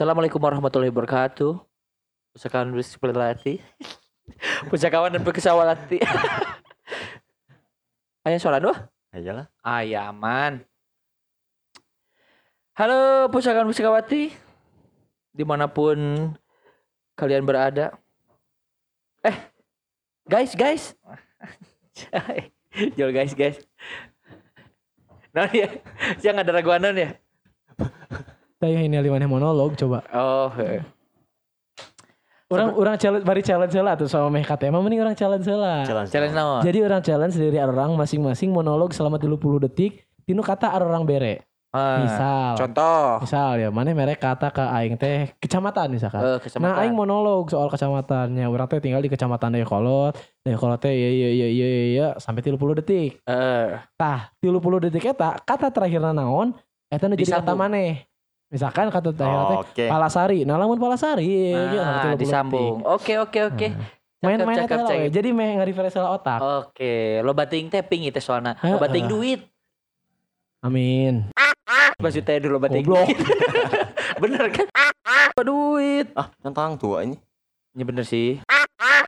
Assalamualaikum warahmatullahi wabarakatuh. Pusakawan Bismillahirrahmanirrahim. Pusakawan dan pesawalati. Ayo sholat doh. Ayolah. Ayaman. Halo pusakawan puskawati. Di mana pun kalian berada. Eh, guys, guys. Jual guys, guys. Nah ya, jangan ada raguanan ya. Saya ini limannya monolog coba. Oh, eh. Orang orang challenge bari challenge lah tuh sama meh KTM mending orang challenge lah. Challenge. challenge naon? Jadi orang challenge dari orang masing-masing monolog selama 30 detik. Tinu kata orang bere. Ah, Misal. Contoh. Misal ya, mana mereka kata ke aing teh kecamatan misalkan. Eh, Nah, kecamatan. aing monolog soal kecamatannya. Orang teh tinggal di kecamatan Dayakolot. Dayakolot teh ya ya ya ya ya, ya sampai 30 detik. Eh, Tah, 30 detik eta kata terakhirna naon? Eta nu jadi kata maneh. Misalkan kata teh Oke. Palasari. Nah, lamun Palasari ya, ya, nah, 30 disambung. detik. Oke, oke, oke. Main-main lah we. cakep. Jadi meh nge-refresh lah otak. Oke, lo bating tapping itu soalnya. Lo bating duit. Amin. Maksudnya dulu bating Goblok. duit. bener kan? duit. Ah, tentang tua ini. Ya bener sih.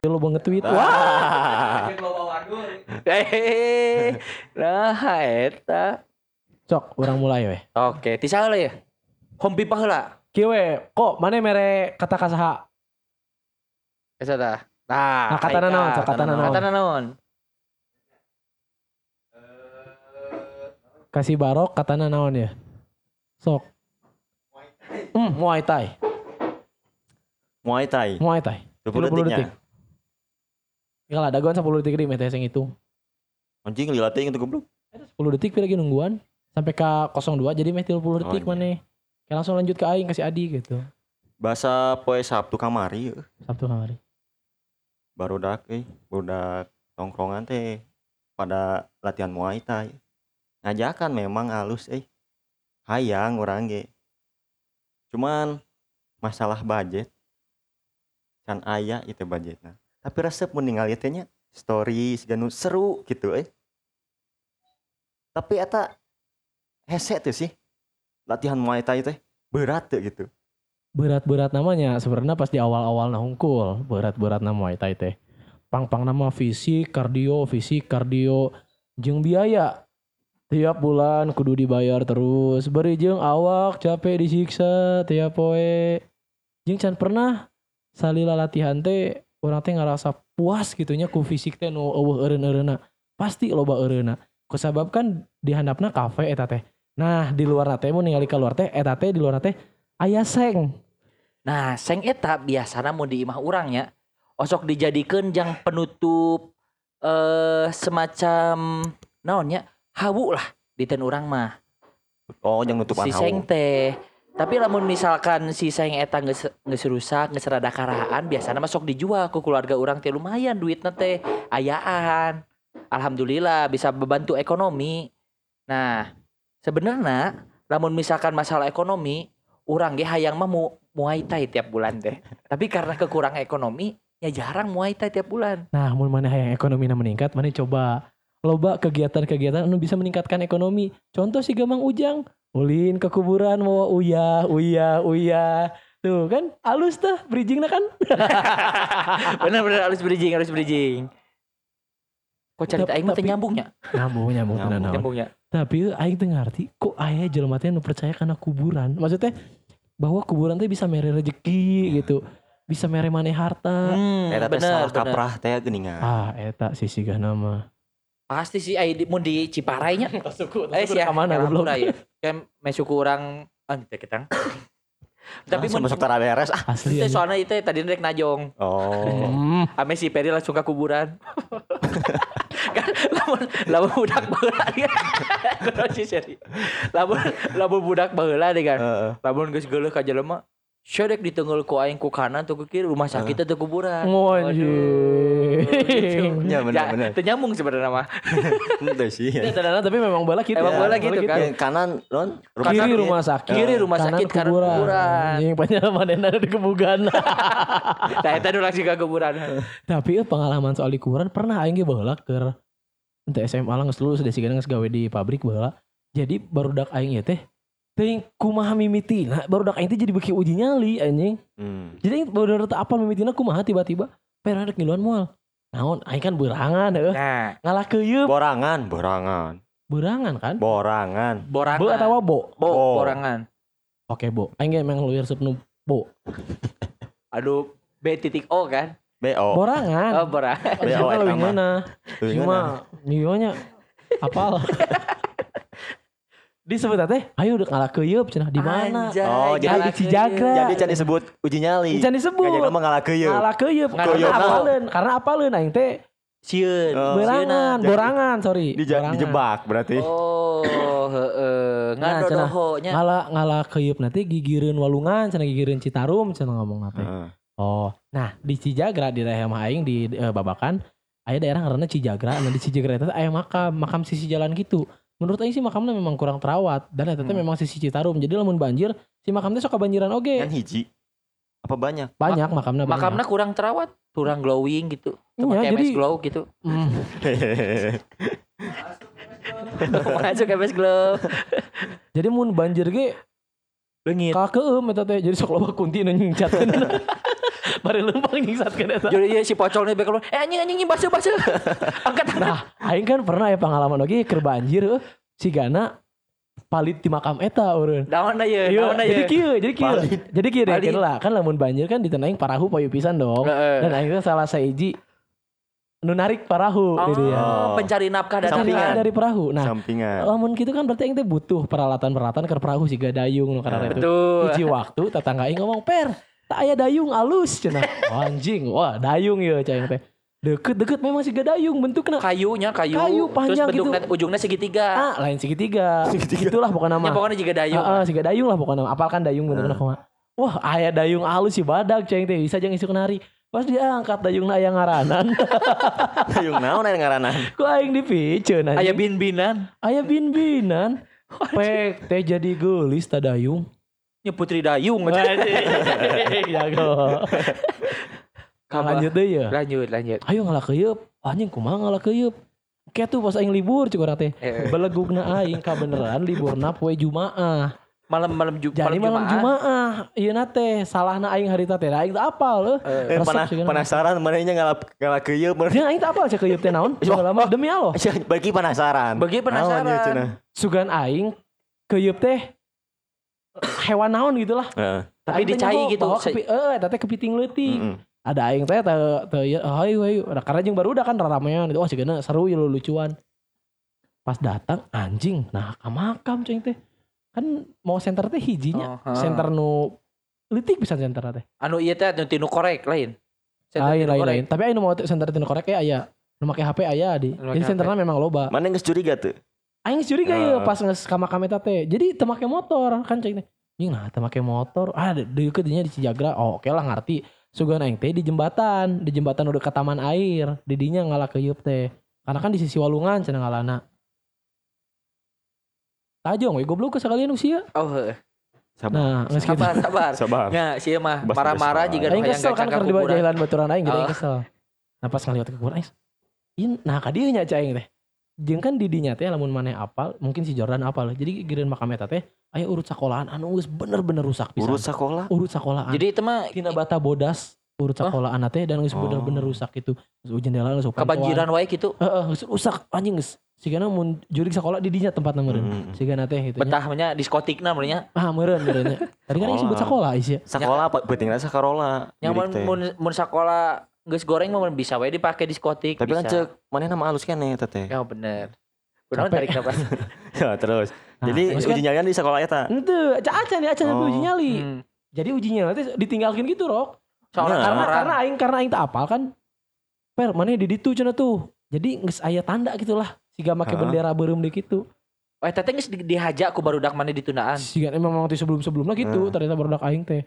Lu banget tweet. Wah. Wah. Hehehe. Nah, eta. Cok, orang mulai we. Oke, tisa lah ya. Home pipa heula. Kieu we, kok mana mere kata kasaha? Esa tah. Nah, Nah, aika. naon, cok, katana naon. Katana naon? Kasih barok katana naon ya? Sok. Hmm, Muay Thai. Muay Thai. Muay Thai. 20 30 detiknya. detik. Ya lah, dagoan 10 detik di mete sing itu. Anjing lilating itu goblok. 10 detik lagi nungguan sampai ke 02 jadi meh 30 detik iya. maneh. Kayak langsung lanjut ke aing kasih Adi gitu. Bahasa poe Sabtu kamari yeuh. Sabtu kemarin. barudak eh budak tongkrongan teh pada latihan Muay Thai. Ngajakan memang halus eh. Hayang orang ge. Cuman masalah budget can aya itu budgetnya. Tapi resep meninggal ya story segala nu seru gitu eh. Tapi eta hese tuh sih latihan Muay Thai teh berat tuh gitu. Berat-berat namanya sebenarnya pas di awal-awal nah hungkul. Berat-berat nama Muay Thai teh. Pang-pang nama fisik, kardio, fisik, kardio, jeung biaya. Tiap bulan kudu dibayar terus. Beri jeung awak capek disiksa tiap poe. Jeung can pernah salila latihan teh urang teh ngerasa puas gitunya ku fisik teh nu eueuh eureun-eureunna. Pasti loba eureunna. Kusabab kan di handapna kafe eta teh. Nah, di luar teh mun ningali keluar teh eta teh di luar teh aya seng. Nah, seng eta biasana mau di imah urang ya. Osok dijadikeun jang penutup eh semacam naonnya hawu lah di ten urang mah. Oh, yang nutupan si seng hawu. teh. Tapi lamun misalkan si seng eta geus geus rusak, geus rada karahan, biasana masuk dijual ke keluarga urang teh lumayan duitna teh ayaan. Alhamdulillah bisa membantu ekonomi. Nah, sebenarnya lamun misalkan masalah ekonomi, urang ge hayang mah mu, Muay Thai tiap bulan teh. Tapi karena kekurangan ekonomi, ya jarang Muay Thai tiap bulan. Nah, mun mana yang ekonomi meningkat, mana coba loba kegiatan-kegiatan anu bisa meningkatkan ekonomi. Contoh si Gamang Ujang, ulin ke kuburan mau uyah, uyah, uyah. Tuh kan halus tuh bridgingnya kan. Bener-bener harus bridging, harus bridging. Kok cerita aing mah nyambungnya? Nyambung, nyambung, Nyambung, tenan naon. Tapi aing teu ngarti kok aya jelema teh nu percaya karena kuburan. Maksudnya bahwa kuburan teh bisa mere rezeki gitu. Bisa mere maneh harta. Hmm, Eta teh salah kaprah teh geuningan. Ah, eta sisi gah nama. Pasti sih ai di mun di Ciparai nya. Suku, Eh sih ya. mana ya belum. ya. Kan mesuku orang ah teh ketang. Tapi Langsung mun masuk tara beres ah. Asli Itu anjing. soalnya itu tadi rek najong. Oh. Ame si Peri langsung ke kuburan. kan lamun lamun budak baheula dia. Kudu si Seri. Lamun lamun budak baheula deh kan. Lamun geus geuleuh ka jelema Syadek ditenggel ku aing ku kanan tuh ke kiri rumah sakit teh kuburan. Oh, Waduh. Ya benar Ya, benar. teu nyambung sebenarnya mah. Itu sih. Ya, tadana, tapi memang bola gitu. Emang ya. bola gitu kan. Yang kanan non Kiri rumah sakit. Kiri rumah kanan sakit, kanan kuburan. Yang banyak mana di kebugan. Nah, eta langsung ke kuburan. tapi eh, pengalaman soal di kuburan pernah aing ge baheula keur ente SMA lah geus lulus deh sigana geus gawe di pabrik baheula. Jadi barudak aing ieu teh teuing kumaha mimitina barudak aing teh jadi beki uji nyali anjing. Hmm. Jadi baru teu apal mimitina kumaha tiba-tiba peran rek ngiluan moal. Naon aing kan berangan heuh. Nah, Ngalah keuyeub. Borangan, borangan, Berangan kan? borangan. borangan. Bo atawa bo? Bo, Bo. borangan. Oke, bo. Aing ge emang lawyer sepnu bo. Aduh, B titik O kan? BO. Borangan. Oh, borangan. Bo Cuma eta mah. Leuwih Cuma nyonya apal. Disebut teh, ayo udah ngalah keuyeub cenah di mana? Oh, jadi di Cijagra. Jadi can disebut uji nyali. Can disebut. Ngajak nama ngalah keuyeub. Ngalah Ngalah karena apaleun, karena apaleun aing teh Sieun. Oh. berangan, Jadi- borangan, sorry. Borangan. dijebak berarti. Oh, heeh. Nah, nya. Ngalah ngalah keuyeub nanti gigireun walungan, cenah gigireun Citarum cenah ngomong nanti. Heeh. Oh, nah di Cijagra di daerah mah aing di eh, Babakan aya daerah ngaranna Cijagra, nah di Cijagra itu aya makam, makam sisi jalan gitu. Menurut aing sih makamnya memang kurang terawat dan eta teh Hmm. memang sisi Citarum. Jadi lamun banjir, si makamnya suka banjiran oge. Kan hiji. Apa banyak? Banyak makamnya banyak. Makamnya kurang terawat, kurang glowing gitu. Cuma Iya, kayak jadi MS glow gitu. Hmm. Masuk MS glow. Jadi mun banjir ge Leungit. ka keum eta teh jadi sok loba kunti nu nyingcatkeun. Bari leumpang nyingsatkeun eta. Jadi ya si pocol nih bakal eh anjing anjing basuh basuh. Angkat angkat. Nah, aing kan pernah ya pengalaman oge keur banjir eueuh si Gana palit di makam eta urun. Daun aja, Iya, daun aja. jadi kieu, jadi kieu. Jadi kieu deh lah. Kan lamun banjir kan ditenaing parahu payu pisan dong. Dan akhirnya salah saiji nu narik parahu Oh, gitu ya. pencari nafkah dan Sampingan. Sampingan dari perahu. Nah, Sampingan. lamun gitu kan berarti aing teh butuh peralatan-peralatan ke perahu si dayung nu karena itu. Betul. Hiji waktu tetangga aing ngomong, "Per, tak aya dayung alus." cenah. Oh, anjing, wah dayung ya cai teh. Deket-deket memang si dayung bentuknya. Kayunya kayu. Kayu panjang Terus bentuknya, ujungnya segitiga. Ah, lain segitiga. Itulah pokoknya Ya nama. pokoknya juga dayung. Heeh, si dayung lah pokoknya. Apalkan dayung bentuknya kumaha. Wah, aya dayung alus si badak cai teh bisa jeung isuk nari. Pas dia angkat dayungna aya ngaranan. Dayung naon aya ngaranan? Ku aing dipiceun anjing. Aya bin-binan. Aya bin-binan. Pek teh jadi geulis ta dayung. Ya putri dayung. Jago. Kabar. Lanjut deh ya. Lanjut, lanjut. Ayo ngalah keuyeub. Anjing kumaha ngalah keuyeub. Kayak tuh pas aing libur cik urang teh. Eh, Belegugna aing ka beneran liburna poe Jumaah. malam-malam ju Jadi malam Jumaah. Ieu na teh salahna aing harita teh. Aing apal. Eh, panah, sih kan. penasaran manehnya ngalah ngalah keuyeub bener. Jeung aing teh apal cek keuyeub teh naon? Lama demi Allah. Bagi penasaran. Bagi penasaran. Sugan aing keuyeub teh hewan naon gitu lah. Heeh. Tapi dicai gitu. bawa kepi- Eh, teh kepiting leutik. Mm-mm. ada aing teh teh teh ya hayu hayu Nah, karena jeung baru udah kan ramean itu wah sigana seru ya lucuan pas datang anjing nah ka makam cing teh kan mau center teh hijinya Oh, heeh. center nu litik bisa center teh Anu iya teh anu tinu korek lain. Center lain tinu lain korek. lain tapi aing nu mau center tinu korek ya aya nu make HP aya di jadi centernya memang loba Mana geus curiga tuh? Aing curiga ya pas nges ka makam eta teh jadi teu make motor kan cing teh Anjing nah teu make motor ah de- deukeut dinya di Cijagra oh oke lah ngarti sugan aing teh di jembatan di jembatan udah ke taman air di dinya ngalah keuyeub teh karena kan di sisi walungan cenah ngalana Tajong we goblok ke sekalian usia. Oh, heeh. Sabar. Nah, geus kitu. sabar, sabar. Sabar. Ya, sih mah marah-marah jika Aing hayang kesel kan gacang keur ka di jalan baturan aing jadi aing Oh. kesel. Nah pas ngaliwat ke kuburan aing. In, nah ka dieu nya cai aing teh. Jeung kan di dinya teh lamun maneh apal, mungkin si Jordan apal. Jadi gireun makam eta teh aya urut sekolahan anu geus bener-bener rusak pisan. Urut sekolah. urut sekolahan. Jadi itu mah tina bata bodas urut sekolah anak teh dan geus Oh. bener-bener rusak gitu. Geus jendela geus kebanjiran wae gitu. Heeh, geus rusak anjing geus. Sigana mun jurig sekolah di dinya tempatna meureun. Hmm. Sigana teh gitu nya. Betahnya diskotikna meureunnya. Ah meureun meureun nya. Tadi kan aing sebut sekolah isi. Sekolah apa pentingnya sekolah. Yang mun mun mun geus goreng mah mun bisa wae dipake diskotik. Tapi kan cek mana nama halus kan ya teh. Ya bener. Capek. tarik napas. Ya terus. Nah, Jadi terus kan- uji nyalian di sekolah eta. Henteu, aca aca nih aca Oh. uji nyali. Hmm. jadi ujinya nanti ditinggalkan gitu rok Seorang Nah, karena karena aing karena aing tak apal kan per mana di ditu cenah tuh jadi geus aya tanda gitulah siga make bendera beureum di kitu Eh teteh geus dihaja ku barudak mana ditundaan. siga emang waktu sebelum-sebelumnya gitu Hmm. ternyata barudak aing teh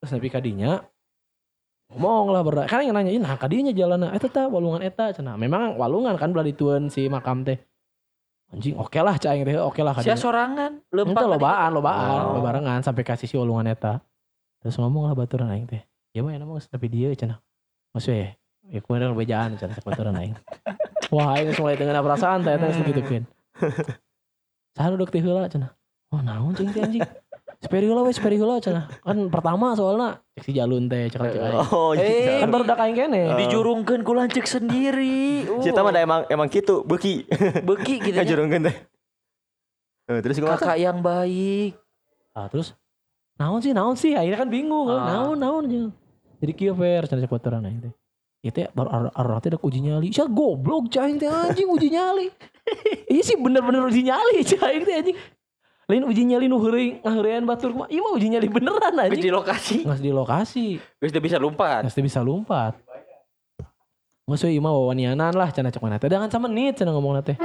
terus nepi kadinya ngomong lah barudak kan yang nanyain nah kadinya jalan eta tah walungan eta cenah memang walungan kan belah ditueun si makam teh anjing oke lah cah aing teh oke lah Sia kadinya sorangan Ente lempang lobaan, lobaan, Oh. bebarengan sampai kasih si walungan eta. Terus ngomong lah baturan aing teh. Ya mah emang tapi dia cenah. Maksudnya ya kumaha bejaan cenah baturan aing. Wah, aing mulai dengan perasaan teh eta geus digitukeun. Saha duduk teh heula cenah. Oh, naon cing teh anjing. Seperi heula we, seperi heula cenah. Kan pertama soalnya cek si jalun teh cek cek. Oh, Eh, Kan baru dak aing kene. dijurungkeun ku lancik sendiri. Uh, Cita mah emang emang gitu, beuki. beuki gitu. Ngajurungkeun teh. Eh, terus gimana? Kakak yang baik. Ah, terus naon sih, naon sih? Akhirnya kan bingung, Ah. naon, naon aja. Jadi kieu ver cenah cek baturan aing teh. Ya teh baru ar- arah teh dak uji nyali. Sia goblok cahing teh anjing uji nyali. Iya sih bener-bener uji nyali cahing teh anjing. Lain uji nyali nu heureung ngaheurean batur mah. Iya mah uji nyali beneran Geus anjing. di lokasi. Ngas di lokasi. Geus bisa lompat. Teh bisa lompat. Maksudnya iya mah wawanianan lah cenah cek mana teh. Dengan sama menit cenah ngomong teh.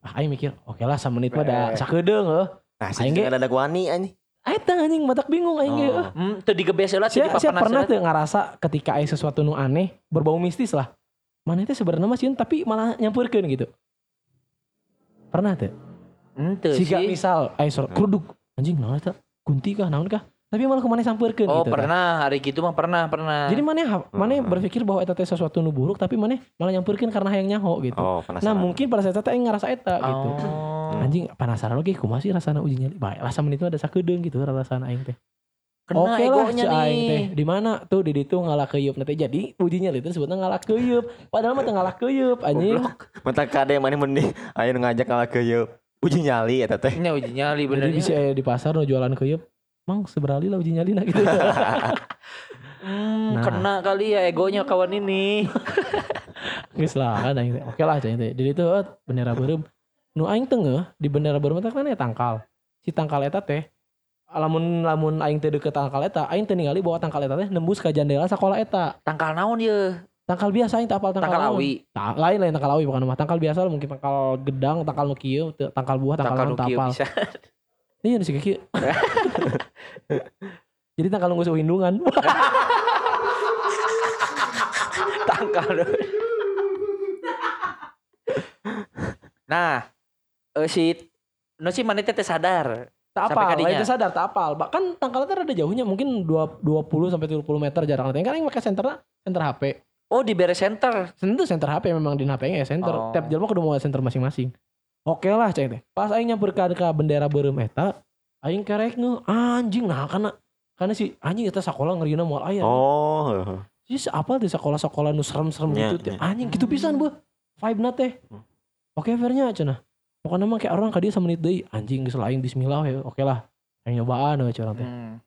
Ah aing mikir, oke lah sama menit mah da sakedeung heuh. Nah, Aing ge- sih ada ada wani anjing. Eta anjing matak bingung aing ge. Oh. Hmm, teu digebes heula teu saya dipapanas pernah heula. tuh ngerasa ketika ada sesuatu nu aneh berbau mistis lah. Mana itu sebenarnya masih tapi malah nyampurkan gitu. Pernah tuh? Jika sih. misal aya suara kruduk anjing naon eta? Kunti kah naon kah? Tapi malah ke mana sampurkan Oh, gitu. tah. pernah hari gitu mah pernah, pernah. Jadi mana mana Hmm. berpikir bahwa eta teh sesuatu nu buruk tapi mana malah nyampurkan karena hayang nyaho gitu. Oh, nah penasaran. mungkin pada saat eta ngerasa eta gitu. Oh. Anjing penasaran lagi kumaha sih rasana uji nyali. Bae rasa menit mah ada sakedeung gitu rasana aing teh. Oke lah si aing teh. Di mana tuh di ditu ngalah keyeup nanti jadi uji nyali itu sebutnya ngalah keyeup. Padahal mah ngalah keyeup anjing. Mentak kade mana mending nu ngajak kalah ke yeu. Uji nyali eta teh. Nya uji nyali bener Jadi bisa aya di pasar nu jualan keyeup. Mang seberali lah uji nyali nah gitu. Hmm, Nah. kena kali ya egonya kawan ini. Geus lah kan aing teh. Oke lah cai teh. Jadi itu eh, bendera beureum. Nu aing tengah di bendera beureum teh kan aya tangkal. Si tangkal eta teh lamun lamun aing teh deket tangkal eta, aing teh ningali bahwa tangkal eta teh nembus ka jendela sekolah eta. Tangkal naon ye? Tangkal biasa aing teh apal tangkal, Tangkal awi. Ta- lain lain tangkal awi bukan mah tangkal biasa mungkin tangkal gedang tangkal nu kieu teu- tangkal buah tangkal, Tangkal naon nu kieu tapal bisa. iya nu kieu jadi tangkal nunggu sewindungan Tangkal. nah, eh si no si mana teh sadar. tak apal lain teh sadar tak apal bahkan tangkal teh ada jauhnya mungkin dua- 20 sampai 30 meter jarak nanti kan yang pakai center center HP Oh, di beres center. Tentu center HP memang di HP nya center Oh. tiap jelma kudu mau center masing-masing oke lah cek teh pas aing nyamper ka ka bendera beureum eta aing kerek nge anjing nah karena karena si anjing eta sekolah ngerina moal aya Oh. Jadi apa di sekolah-sekolah nu serem-serem Nya, gitu teh. nya. Anjing gitu pisan bu. Vibe na teh. Hmm. Oke fairnya cenah. Pokoknya mah kayak orang kadieu menit deui anjing geus lain bismillah ya. Oke lah. Aing nyobaan we curang teh. Hmm.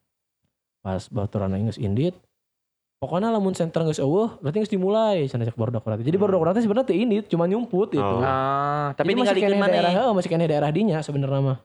Pas baturan aing geus indit. Pokoknya lamun center geus eueuh, berarti geus dimulai cenah cek baru berarti. Jadi baru teh sebenarnya indit, cuma nyumput gitu. Oh. Ah, tapi Jadi masih kene mana? daerah, heeh, masih kene daerah dinya sebenarnya mah.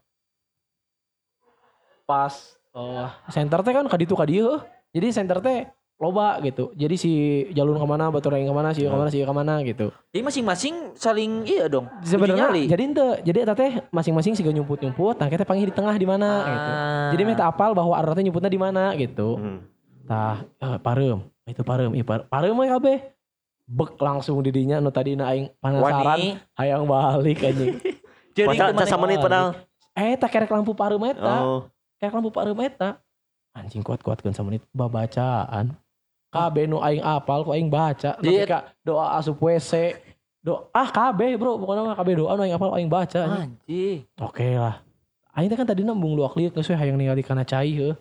Pas oh, center teh kan kaditu kadieu. heuh. Jadi center teh loba gitu. Jadi si jalur ke mana, batur yang ke mana, si ke mana, si ke mana gitu. Jadi masing-masing saling iya dong. Sebenarnya jadi ente, jadi eta teh masing-masing sih nyumput-nyumput, nah kita panggil di tengah di mana gitu. Ah. Jadi meta apal bahwa arah teh nyumputnya di mana gitu. Hmm. Tah, eh, pareum. Itu pareum, ieu par pareum we kabeh. Bek langsung didinya nu tadi aing penasaran hayang balik anjing. Jadi teh menit padahal. Eh, tak kerek lampu pareum eta. Oh. Kerek lampu pareum eta. Anjing kuat-kuat kan menit babacaan. Kabeh nu aing apal ku aing baca. Jadi- Tapi ka doa asup WC. Doa ah kabeh bro, pokoknya mah kabeh doa nu aing apal aing baca. anjing. Oke lah. Aing teh kan tadi nembung luak liuk geus hayang ningali kana cai heuh.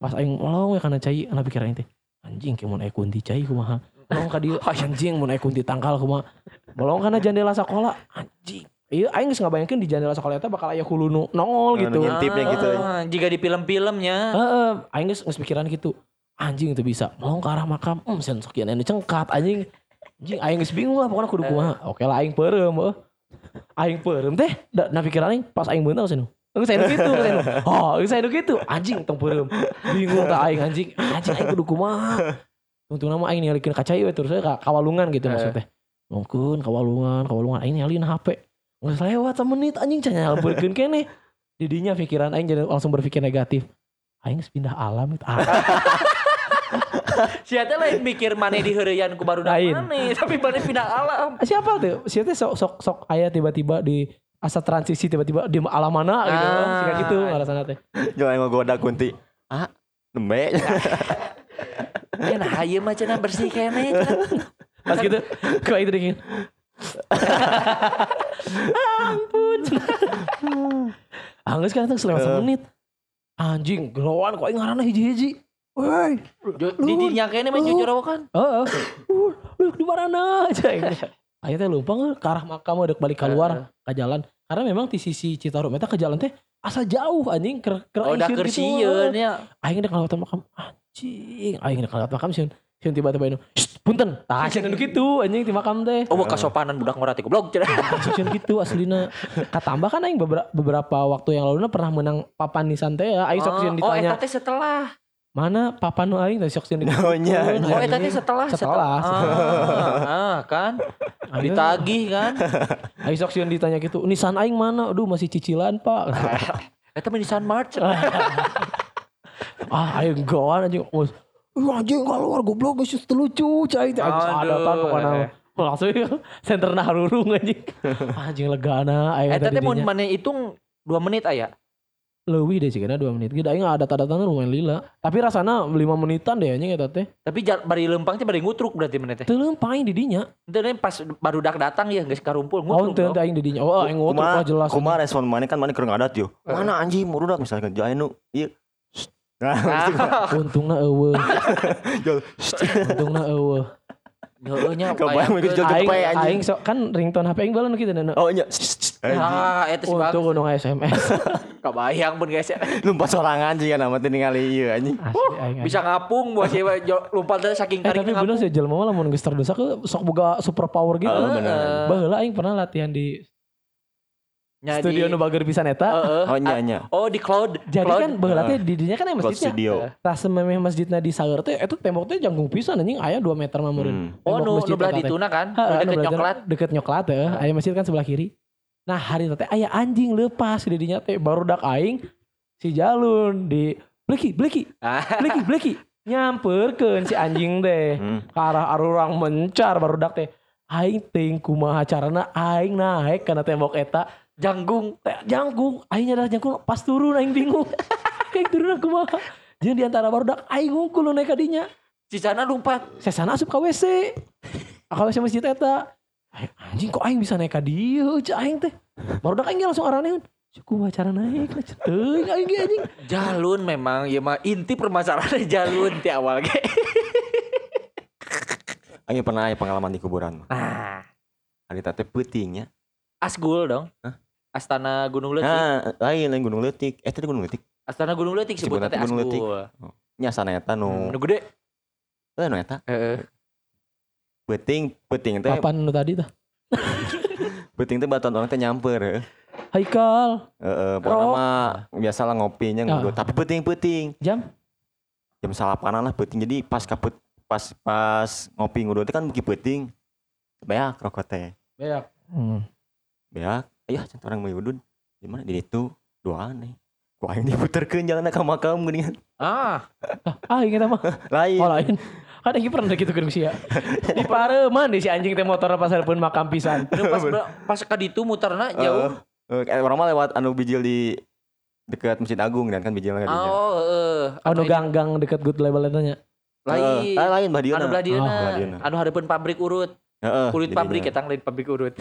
Pas aing melong we kana cai, ana pikiran aing teh. Anjing ke mun aya kunti cai kumaha. Melong ka dieu anjing mun aya kunti tangkal kumaha. Melong kana jendela sekolah anjing. Iya aing geus ngabayangkeun di jendela sekolah eta bakal aya hulu nu nongol Oh, gitu. ngintipnya gitu. Ah, jika di film-filmnya. Heeh, aing geus geus pikiran gitu. Anjing itu bisa melong ke arah makam. Hmm, sen sok ieu cengkat anjing. Anjing aing geus bingung lah pokoknya kudu kumaha. Oke lah aing peureum heuh. Aing peureum teh da na pikiran aing pas aing beuneu sih Geus saya nu. Oh, geus saya nu kitu. Anjing tong peureum. Bingung tah aing anjing. Anjing aing kudu kumaha. Untung nama aing ningalikeun kaca ieu terus saya ka kawalungan gitu Eh. maksudnya. Mungkin kawalungan, kawalungan aing nyalin HP. Geus lewat menit anjing can nyalbeurkeun keneh. Didinya pikiran aing jadi langsung berpikir negatif. Aing geus pindah alam itu. Ah, Sia teh lain mikir maneh diheureyan ku barudak Lain. tapi maneh pindah alam. siapa tuh? Siapa sok sok sok aya tiba-tiba di asa transisi tiba-tiba di alam mana gitu. Ah. Sehingga gitu ngarasana teh. Jangan ngogoda kunti. Ah, nembe. Ya nah ieu mah cenah bersih cenah. Pas gitu, kok itu dingin. Ampun. Anggus kan tuh selama Eh. semenit. Anjing, geloan kok ngaranna hiji-hiji. Woi, Jo- Di dinya kene mah jujur kan. heeh. Uh, lu di mana aja. Ayo teh lumpang ke arah makam udah balik keluar ke jalan. Karena memang di sisi Citarum eta ke jalan teh asa jauh anjing ker ker Oh, udah sieun gitu. kersieun ya. Aing udah kelewatan makam anjing. Aing udah kelewatan makam sieun. Sieun tiba-tiba "Shh, punten." Tah sieun nu kitu anjing di makam teh. Oh, kasopanan budak ngorati goblok cenah. Sieun gitu aslina. Katambah kan aing beberapa, beberapa waktu yang lalu pernah menang papan nisan teh ya. Aing sok sieun Oh, ditanya, eta teh setelah. "Mana papan nu aing?" Tah sok sieun Oh, nya, ditanya. Oh, eta teh setelah Setelah, Ah, ah, kan. Aing- Ditagih kan. Aing sok sieun ditanya gitu, "Nisan aing mana?" Aduh, masih cicilan, Pak. Eta mah Nissan March. ah, aing goan anjing. "Wah, anjing keluar goblok geus teu lucu, cai teh anjing Aduh. ada tan pokona. Langsung center harurung anjing. Anjing legana aing Eta ada teh mun maneh hitung 2 menit aya. Leuwih deh cigana 2 menit. Gida aing ada tanda-tanda lumayan lila. Tapi rasana 5 menitan deh anjing eta teh. Tapi ja- bari lempang teh bari ngutruk berarti maneh teh. Teu leumpang aing didinya. Itu teh pas baru dak datang ya geus karumpul Oh, ngutruk. teu dong. teu aing didinya. Oh, aing ngutruk Kumaha lah jelas. kumaha respon mana kan mana keur ngadat yo. Mana anjing murudak misalkan jae nu ieu. Nah, Ah, Untungna eueuh. Jol. Heeh nya. Kebayang anjing. aing sok kan ringtone HP aing balen kitu na. Oh nya. Ah, eta sih Untung gunung SMS. Kabayang pun guys ya. Lumpat sorangan sih kan amat ningali ieu anjing. Bisa ngapung buat sih lompat teh saking Eh, tarik tapi bener sih jelema mah lamun geus terdesak ke sok boga super power gitu. Oh, bener. Baheula aing pernah latihan di Nya studio di- nu bager pisan eta. Heeh. Oh nya nya. Oh di cloud. Jadi Cloud. kan baheula teh di dinya kan masjidnya. studio. Tas memeh masjidna di Saeur teh eta tembok teh jangkung pisan anjing aya 2 meter mah meureun. Hmm. Oh nu nu belah dituna kan. Deket berarti coklat. Deket nyoklat teh. Aya masjid kan sebelah kiri. Nah hari teh aya anjing lepas di dinya teh baru dak aing si Jalun di Bleki, Bleki. Bleki, Bleki. Nyamperkeun si anjing teh. Hmm. Ke arah arurang mencar baru dak teh. Aing ting kumaha carana aing naik karena tembok eta Janggung. teh jangkung aing nyadar jangkung pas turun aing bingung aing turun kumaha jeung di antara barudak aing ngungkul naik ka dinya Cicana lompat. sesana asup ka WC ka WC masjid eta Aing, anjing kok aing bisa naik ka dieu cek aing teh barudak aing ge langsung araneun Cukup cara naik lah teuing aing ge anjing Jalun memang ya mah inti permasalahannya jalun ti awal ge. Aing pernah aya pengalaman di kuburan. Nah, Hari teh peutingnya. Asgul dong. Hah? Astana Gunung Leutik. Nah, lain lain Gunung Leutik. Eh, tadi Gunung Leutik. Astana Gunung Leutik sebutnya teh Gunung Leutik. Asgul. Nya sana eta Hmm, nu. Nu gede. Eh, nu eta. Heeh. Peuting, peuting teh, kapan nu tadi tah peuting teh batuan orang teh nyamper. Haikal Heeh, pokoknya mah biasalah ngopinya Ah. ngudu. Tapi peuting-peuting. jam Jam salapanan lah peuting. Jadi pas kaput pas pas ngopi ngudu teh kan beki peuting. Beak rokok teh. beak hmm. Beak. Aya cen orang mau udun. Di mana di itu doaan nih. Ku aing diputerkeun jalan ka makam geuningan. Ah, ah inget mah Lain. Oh lain. Kan lagi pernah gitu kan sia. Di pareman deh si anjing teh motor pas pun makam pisan. pas pas ka ditu muterna jauh. Eh, eh, orang mah lewat anu bijil di dekat Masjid Agung dan kan bijil kan Oh, heeh. Anu Anu gang-gang deket good label nya. lain. Eh, lain Mbah Anu belah Oh, dieuna. belah dieuna. Anu hareupeun pabrik urut. Kulit pabrik eta lain pabrik urut.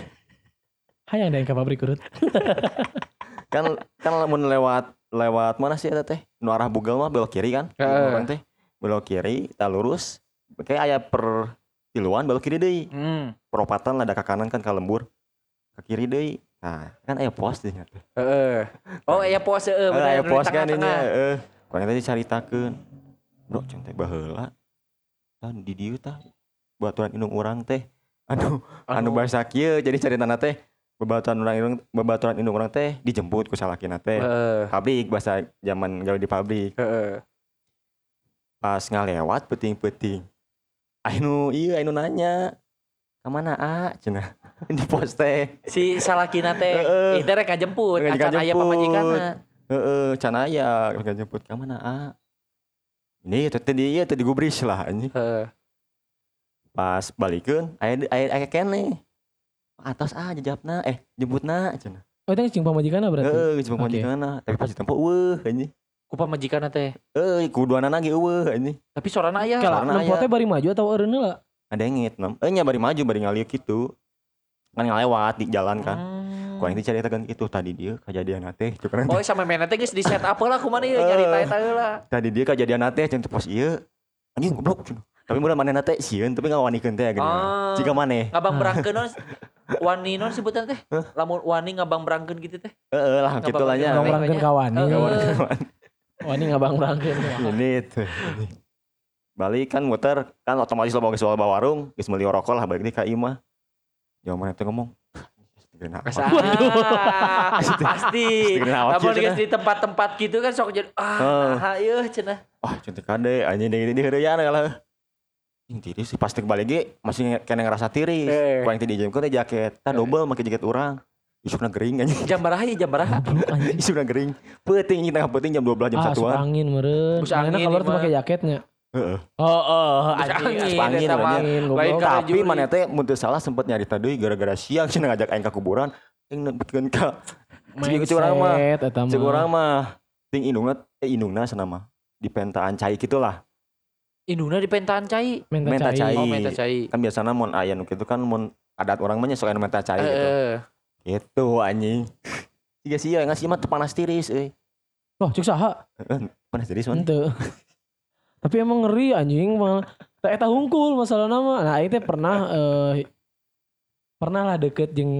Hayang deh ke pabrik urut. Kan kan lamun lewat lewat mana sih eta teh? Nu arah Bugal mah belok kiri kan? Orang teh belok kiri, kita lurus. Kayak aya per tiluan belok kiri deui. Hmm. Peropatan ada ke kanan kan ke lembur. Ke kiri deui. Nah, kan aya pos deh. Heeh. Oh, aya pos Eh, heeh bener, aya nu di pos kan ini. Heeh. Kurang tadi caritakeun. Bro, cen teh baheula. Dan di dieu tah baturan indung urang teh. Anu anu bahasa kieu jadi caritana teh Babaturan orang indung babaturan indung orang teh dijemput ku salakina teh. Heeh. Pabrik bahasa zaman gawe di pabrik. Heeh. Pas ngalewat peting-peting. Ainu iya ainu nanya. Ke mana A? Cenah. di pos teh. Si salakina teh Heeh. itu rek ngajemput, Rek acan aya ngajemput. pamajikanna. Heeh, can aya Gak jemput ke mana A? Ini teh di ieu teh digubris lah anjing. Heeh. Pas balikeun aya aya aya kene. Atas A jawabna eh jemputna cenah. Oh itu cing pamajikanna berarti. Heeh, jeung pamajikanna. Tapi pas ditempo eueuh anjing. Ku pamajikanna teh. Eh, kuduanana ge eueuh anjing. Tapi sorana aya. Nempo aya. teh bari maju atau eureun lah. Ada ngit nam. Eh nya bari maju bari ngaliuk gitu. Kan ngalewat di jalan kan. Hmm. Ku aing teh cerita kan itu tadi dia kejadian teh cukuran Oh sama mana teh geus di set up lah kumaha ieu nyarita eta heula. tadi dia kejadian teh cenah pos ieu anjing goblok cenah. Tapi mudah manehna teh sieun tapi ngawanikeun teh gini. Ah. Jika maneh. Ngabang berangkeun non wani non sebutan teh. Lamun wani ngabang berangkeun gitu teh. Heeh lah Nggak gitu lah nya. nggak Ngabang berangkeun. Wah ini ngabang berangkeun. Ini tuh. Balik kan muter kan otomatis lo bawa ke bawa warung, geus meuli rokok lah balik deui ka imah. Jauh mana tuh ngomong. Pasti. Sih, geus cenah? di tempat-tempat gitu kan sok jadi ah nah ieu cenah. Wah, cantik kade anjing deui di heureuyan lah. Yang tiris sih pasti balik ge masih kena ngerasa tiris. Eh. Yang tadi jam teh jaket, tah double make jaket urang. Isukna gering anjing. Jam baraha jam baraha? Isukna gering. Peuting ini tengah peuting jam 12 jam Ah, 1-an. angin meureun. Bus angin ieu tuh pakai jaketnya. Heeh. Oh, oh, anjing. angin, angin. Lain ka- Tapi mana teh mun teu salah sempet nyarita deui gara-gara siang cenah ngajak aing ka kuburan. Aing nepikeun ka Cik cik urang mah. Eta Cek mah. urang mah ting indungna eh indungna sana mah di pentaan cai gitulah. Induna di pentaan cai. Menta Menta cai. cai. Oh menta cai. Kan biasana mun aya nu kitu kan mun adat orang mah nya sok menta cai gitu. Heeh. Gitu anjing. Tiga sia ngasih mah teu panas tiris euy. Loh, cek saha? Panas tiris mana? Ente. Tapi emang ngeri anjing mah. Tak eta hungkul masalah nama. Nah, itu pernah eh pernah lah deket jeung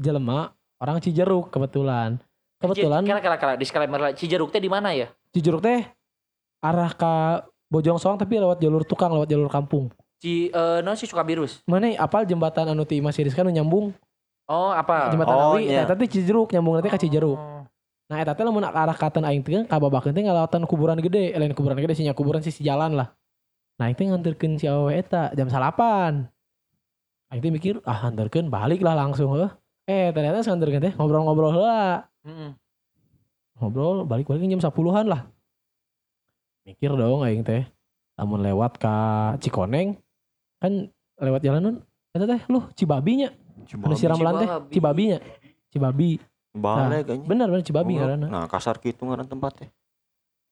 jelema orang Cijeruk kebetulan. Kebetulan Kira kira kira disclaimer lah. Cijeruk teh di mana ya? Cijeruk teh arah ke Bojong Soang tapi lewat jalur tukang, lewat jalur kampung. Ci eh non si Sukabirus. Mana apal jembatan anu ti Siris kan nyambung Oh apa? jembatan Oh, Awi iya. eta teh Cijeruk nyambung nanti ka Cijeruk. Oh. Nah eta teh lamun ke arah katen aing teh ka babakeun teh ngalawatan kuburan gede, lain kuburan gede sinya kuburan sisi jalan lah. Nah itu nganterkeun si awewe eta jam salapan. Aing teh mikir ah nganterkeun balik lah langsung heuh. Eh ternyata nganterkeun teh ngobrol-ngobrol heula. Mm-mm. Ngobrol balik-balik jam 10-an lah. Mikir dong aing teh. Lamun lewat ka Cikoneng kan lewat jalan nun eta teh lu Cibabinya. Anu siram lan teh Cibabi. Cibabinya. Cibabi. Balik anjing. Bener bener Cibabi Oh, ngaranna. Nah, kasar kitu ngaran tempatnya.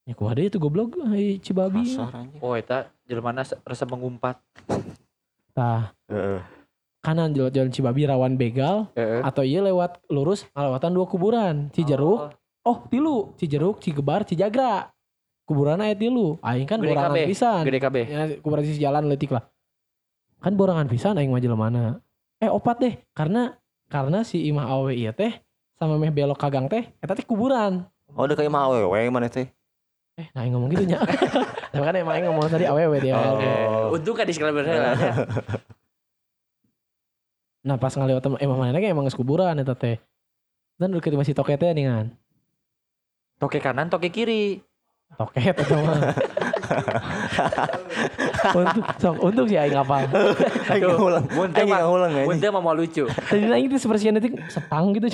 Ya kumaha deui itu goblok ai Cibabi. Kasar anjing. Oh eta jelema rasa mengumpat. Tah, Heeh. kanan jalan jalan Cibabi rawan begal Heeh. atau iya lewat lurus ngalawatan dua kuburan Cijeruk oh, tilu Cijeruk Cigebar Cijagra kuburan aya tilu aing kan borangan pisan Gede kabeh. ya, kuburan sisi jalan letik lah kan borangan pisan aing mah mana eh opat deh karena karena si imah awe iya teh sama meh belok kagang teh eta teh kuburan Oh, udah kayak mah awewe mana teh? eh nah aing ngomong gitu nya tapi kan emang aing ngomong tadi awewe dia Oh. Eh, Untung kan disclaimer heula. nah pas ngaliwat emang mana ge emang geus kuburan eta teh dan deket masih toket teh ningan Toke kanan, toke kiri. Toket atau untuk sok untuk sih aing ngapal Aing ngulang. Aing ngulang anjing. mah mau lucu. tadi aing itu seperti nanti setang gitu.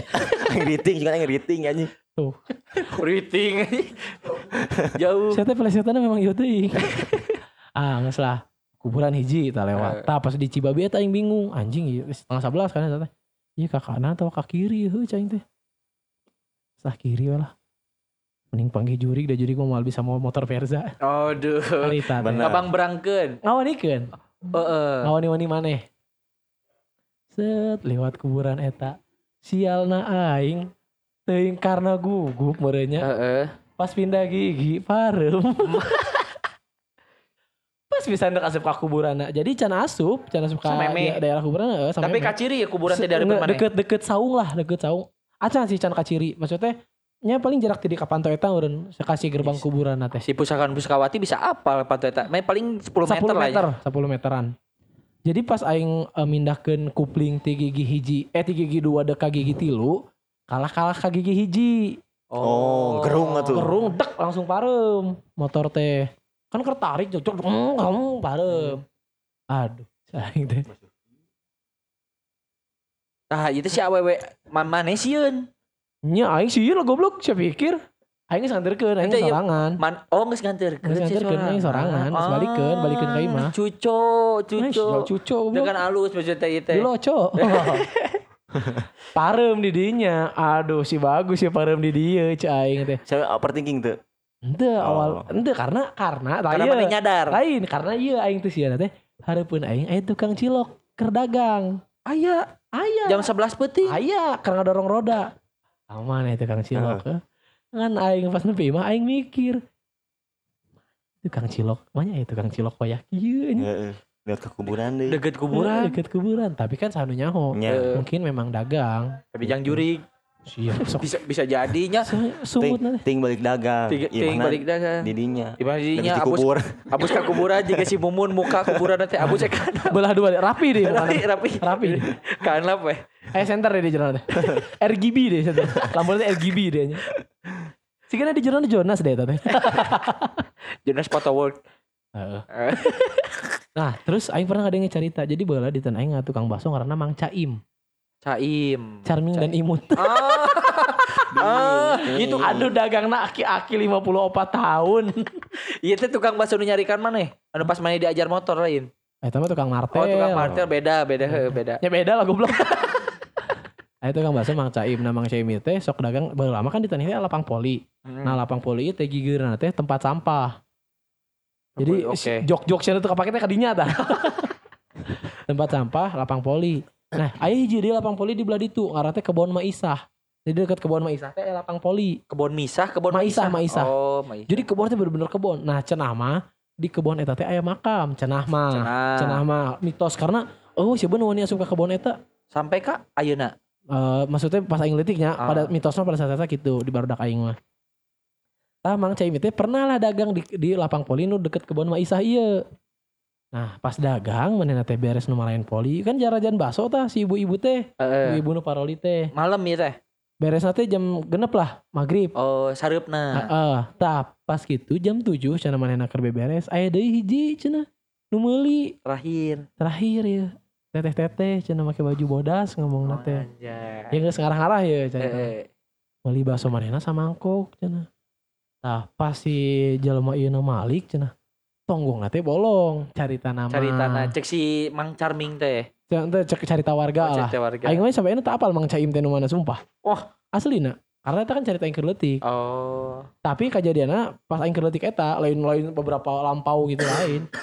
Aing riting, juga aing riting anjing. tuh. Riting. Jauh. saya teh pelesetannya memang iya teuing ah nggak salah kuburan hiji tak lewat. Tah pas di Cibabi eta aing bingung. Anjing iya setengah sebelas kan eta teh. Iya ke kanan atau ke kiri heuh cing teh. Sebelah kiri lah mending panggil juri da juri mau bisa mau motor Verza. Teh Bener. Abang berangkeun. ngawanikeun Heeh. ngawani-wani maneh set lewat kuburan eta. Sialna aing teuing karena gugup merenya Heeh. pas pindah gigi parem. Pas bisa ndak asup ka kuburan jadi can asup can asup dia- daerah kuburan heeh, Tapi kaciri ya kuburan dari nge- mana? deket-deket saung lah deket saung. Acan sih can kaciri maksudnya nya paling jarak di kapanto eta urun sekasih gerbang kuburan teh Si pusakaan pusakawati bisa apal pantai eta. Main paling 10 10 meter, meter, lah ya. 10 meteran Jadi pas aing uh, mindahkeun kupling ti gigi hiji, eh ti gigi dua dek ka gigi tilu, kalah-kalah ka gigi hiji. Oh, gerung atuh. Gerung dek langsung parem motor teh. Kan kertarik cocok mm, kamu parem. Aduh, aing teh. Nah, itu si awewe mana sieun? Nya aing sih lah goblok, saya pikir. Aing santerkeun, aing Ente, iya. sorangan. Man, oh geus nganterkeun Geus nganterkeun, aing sorangan, geus balikeun, balikeun ka imah. Cuco, Cuco, cuco. cuco, Dengan alus maksudnya itu. Di loco. parem di dinya. Aduh si bagus ya parem di dia cai aing teh. Saya overthinking tuh. Ente awal ente karena karena Karena mana nyadar. lain karena iya aing teh sieuna teh hareupeun aing aya tukang cilok keur dagang. Aya, Aya. jam 11 peuting. Aya keur ngadorong roda. Aman ya tukang cilok. eh. Kan aing pas nepi mah aing mikir. Tukang cilok, mana ya tukang cilok koyak nya. Heeh. Lihat ke kuburan deh. Deket kuburan. Deket kuburan, tapi kan sanu nyaho. Nya. Eh, Mungkin memang dagang. Tapi jang jurig. Siap, sok Bisa bisa jadinya. Su- sumut nanti. Ting balik dagang. Ting Iya, ting balik dagang. Didinya. Di mana Lagi didinya di abus kubur. abus ke kuburan jika si Mumun muka kuburan nanti abus kan. Belah dua rapi deh. Rapi rapi. Rapi. Kan apa? ya? Eh center deh di jurnal deh. RGB deh center. Lampunya RGB deh. Sih kan di jurnal Jonas deh tadi. Jonas Photo World. Nah, terus aing pernah ada yang cerita. Jadi bola di tanah aing tukang bakso karena Mang Caim, Caim. charming dan imut. Ah. ah, gitu. Aduh dagang nak aki-aki 54 tahun. Iya teh tukang bakso nu nyarikan mana? Anu pas main diajar motor lain. Eh, itu mah tukang martel. Oh, tukang martel beda, beda, beda. Ya beda lah goblok. Itu kan bakso Mang Caim. Nah, Mang Caim itu teh sok dagang baru lama kan di tanah lapang poli. Hmm. Nah, lapang poli itu teh gigireuna teh tempat sampah. Jadi Oke. jok-jok sana tuh kepake teh kadinya tah. tempat sampah lapang poli. Nah, aya hiji di lapang poli di belah ditu ngaran teh kebon Maisah. Jadi dekat kebon Maisah teh lapang poli. kebon misah, kebon Maisah, Maisah. Oh, Maisah. Jadi kebon teh bener-bener kebon. Nah, cenah mah di kebon eta teh aya makam, cenah mah. Cenah. Mah mitos karena oh siapa nu wani asup ka kebon eta Sampai kak ayeuna. Eh, maksudnya pas aing letiknya Ah. pada mitosnya pada saat itu gitu di barudak aing mah. Tah Mang Cai teh pernah lah dagang di, di lapang poli nu deket kebun Maisah ieu. Nah, pas dagang manehna teh beres nu marahin poli, kan jarajan baso tah si ibu-ibu teh, Heeh. ibu-ibu nu paroli teh. Malam ya teh. Beres teh jam genep lah, maghrib. Oh, sareupna. Heeh, tah pas gitu jam 7 cenah manehna keur beberes, aya deui hiji cenah nu meuli Terakhir. terakhir ya. Teteh-teteh cenah make baju bodas ngomong Oh, anjay. Ya geus ngarah-ngarah ya cenah. Heeh. Beli bakso manehna samangkok cenah. Tah pas si jelema ieu Malik cenah. Tonggong teh bolong carita nama. Cari tanah cek si Mang Charming teh. Cek teh cek carita warga Oh, lah. warga. Aing mah sampai ini tak apal Mang Caim teh mana sumpah. Wah. Aslina. Karena itu kan cerita yang kerletik. Oh. Tapi kejadiannya pas aing kerletik eta lain-lain beberapa lampau gitu lain.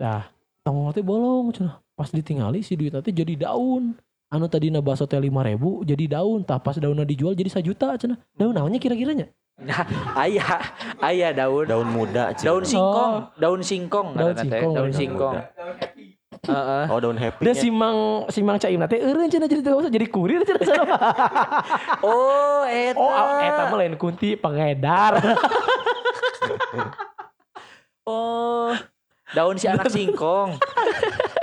Nah, tonggong teh bolong cenah. Pas ditingali si duit teh jadi daun. Anu tadi bakso teh lima ribu jadi daun. Tah pas daunnya dijual jadi sejuta cenah. Daun namanya kira-kiranya? Nah, ayah, ayah daun. Daun muda. Cik. Daun singkong, daun singkong, Daun singkong, daun daun singkong. Heeh. Oh daun happy. Dia si Mang si Mang Caim teh eureun cenah jadi teu jadi kurir cenah sana. Oh, eta. Oh, eta mah lain kunti pengedar. Oh, daun si anak singkong.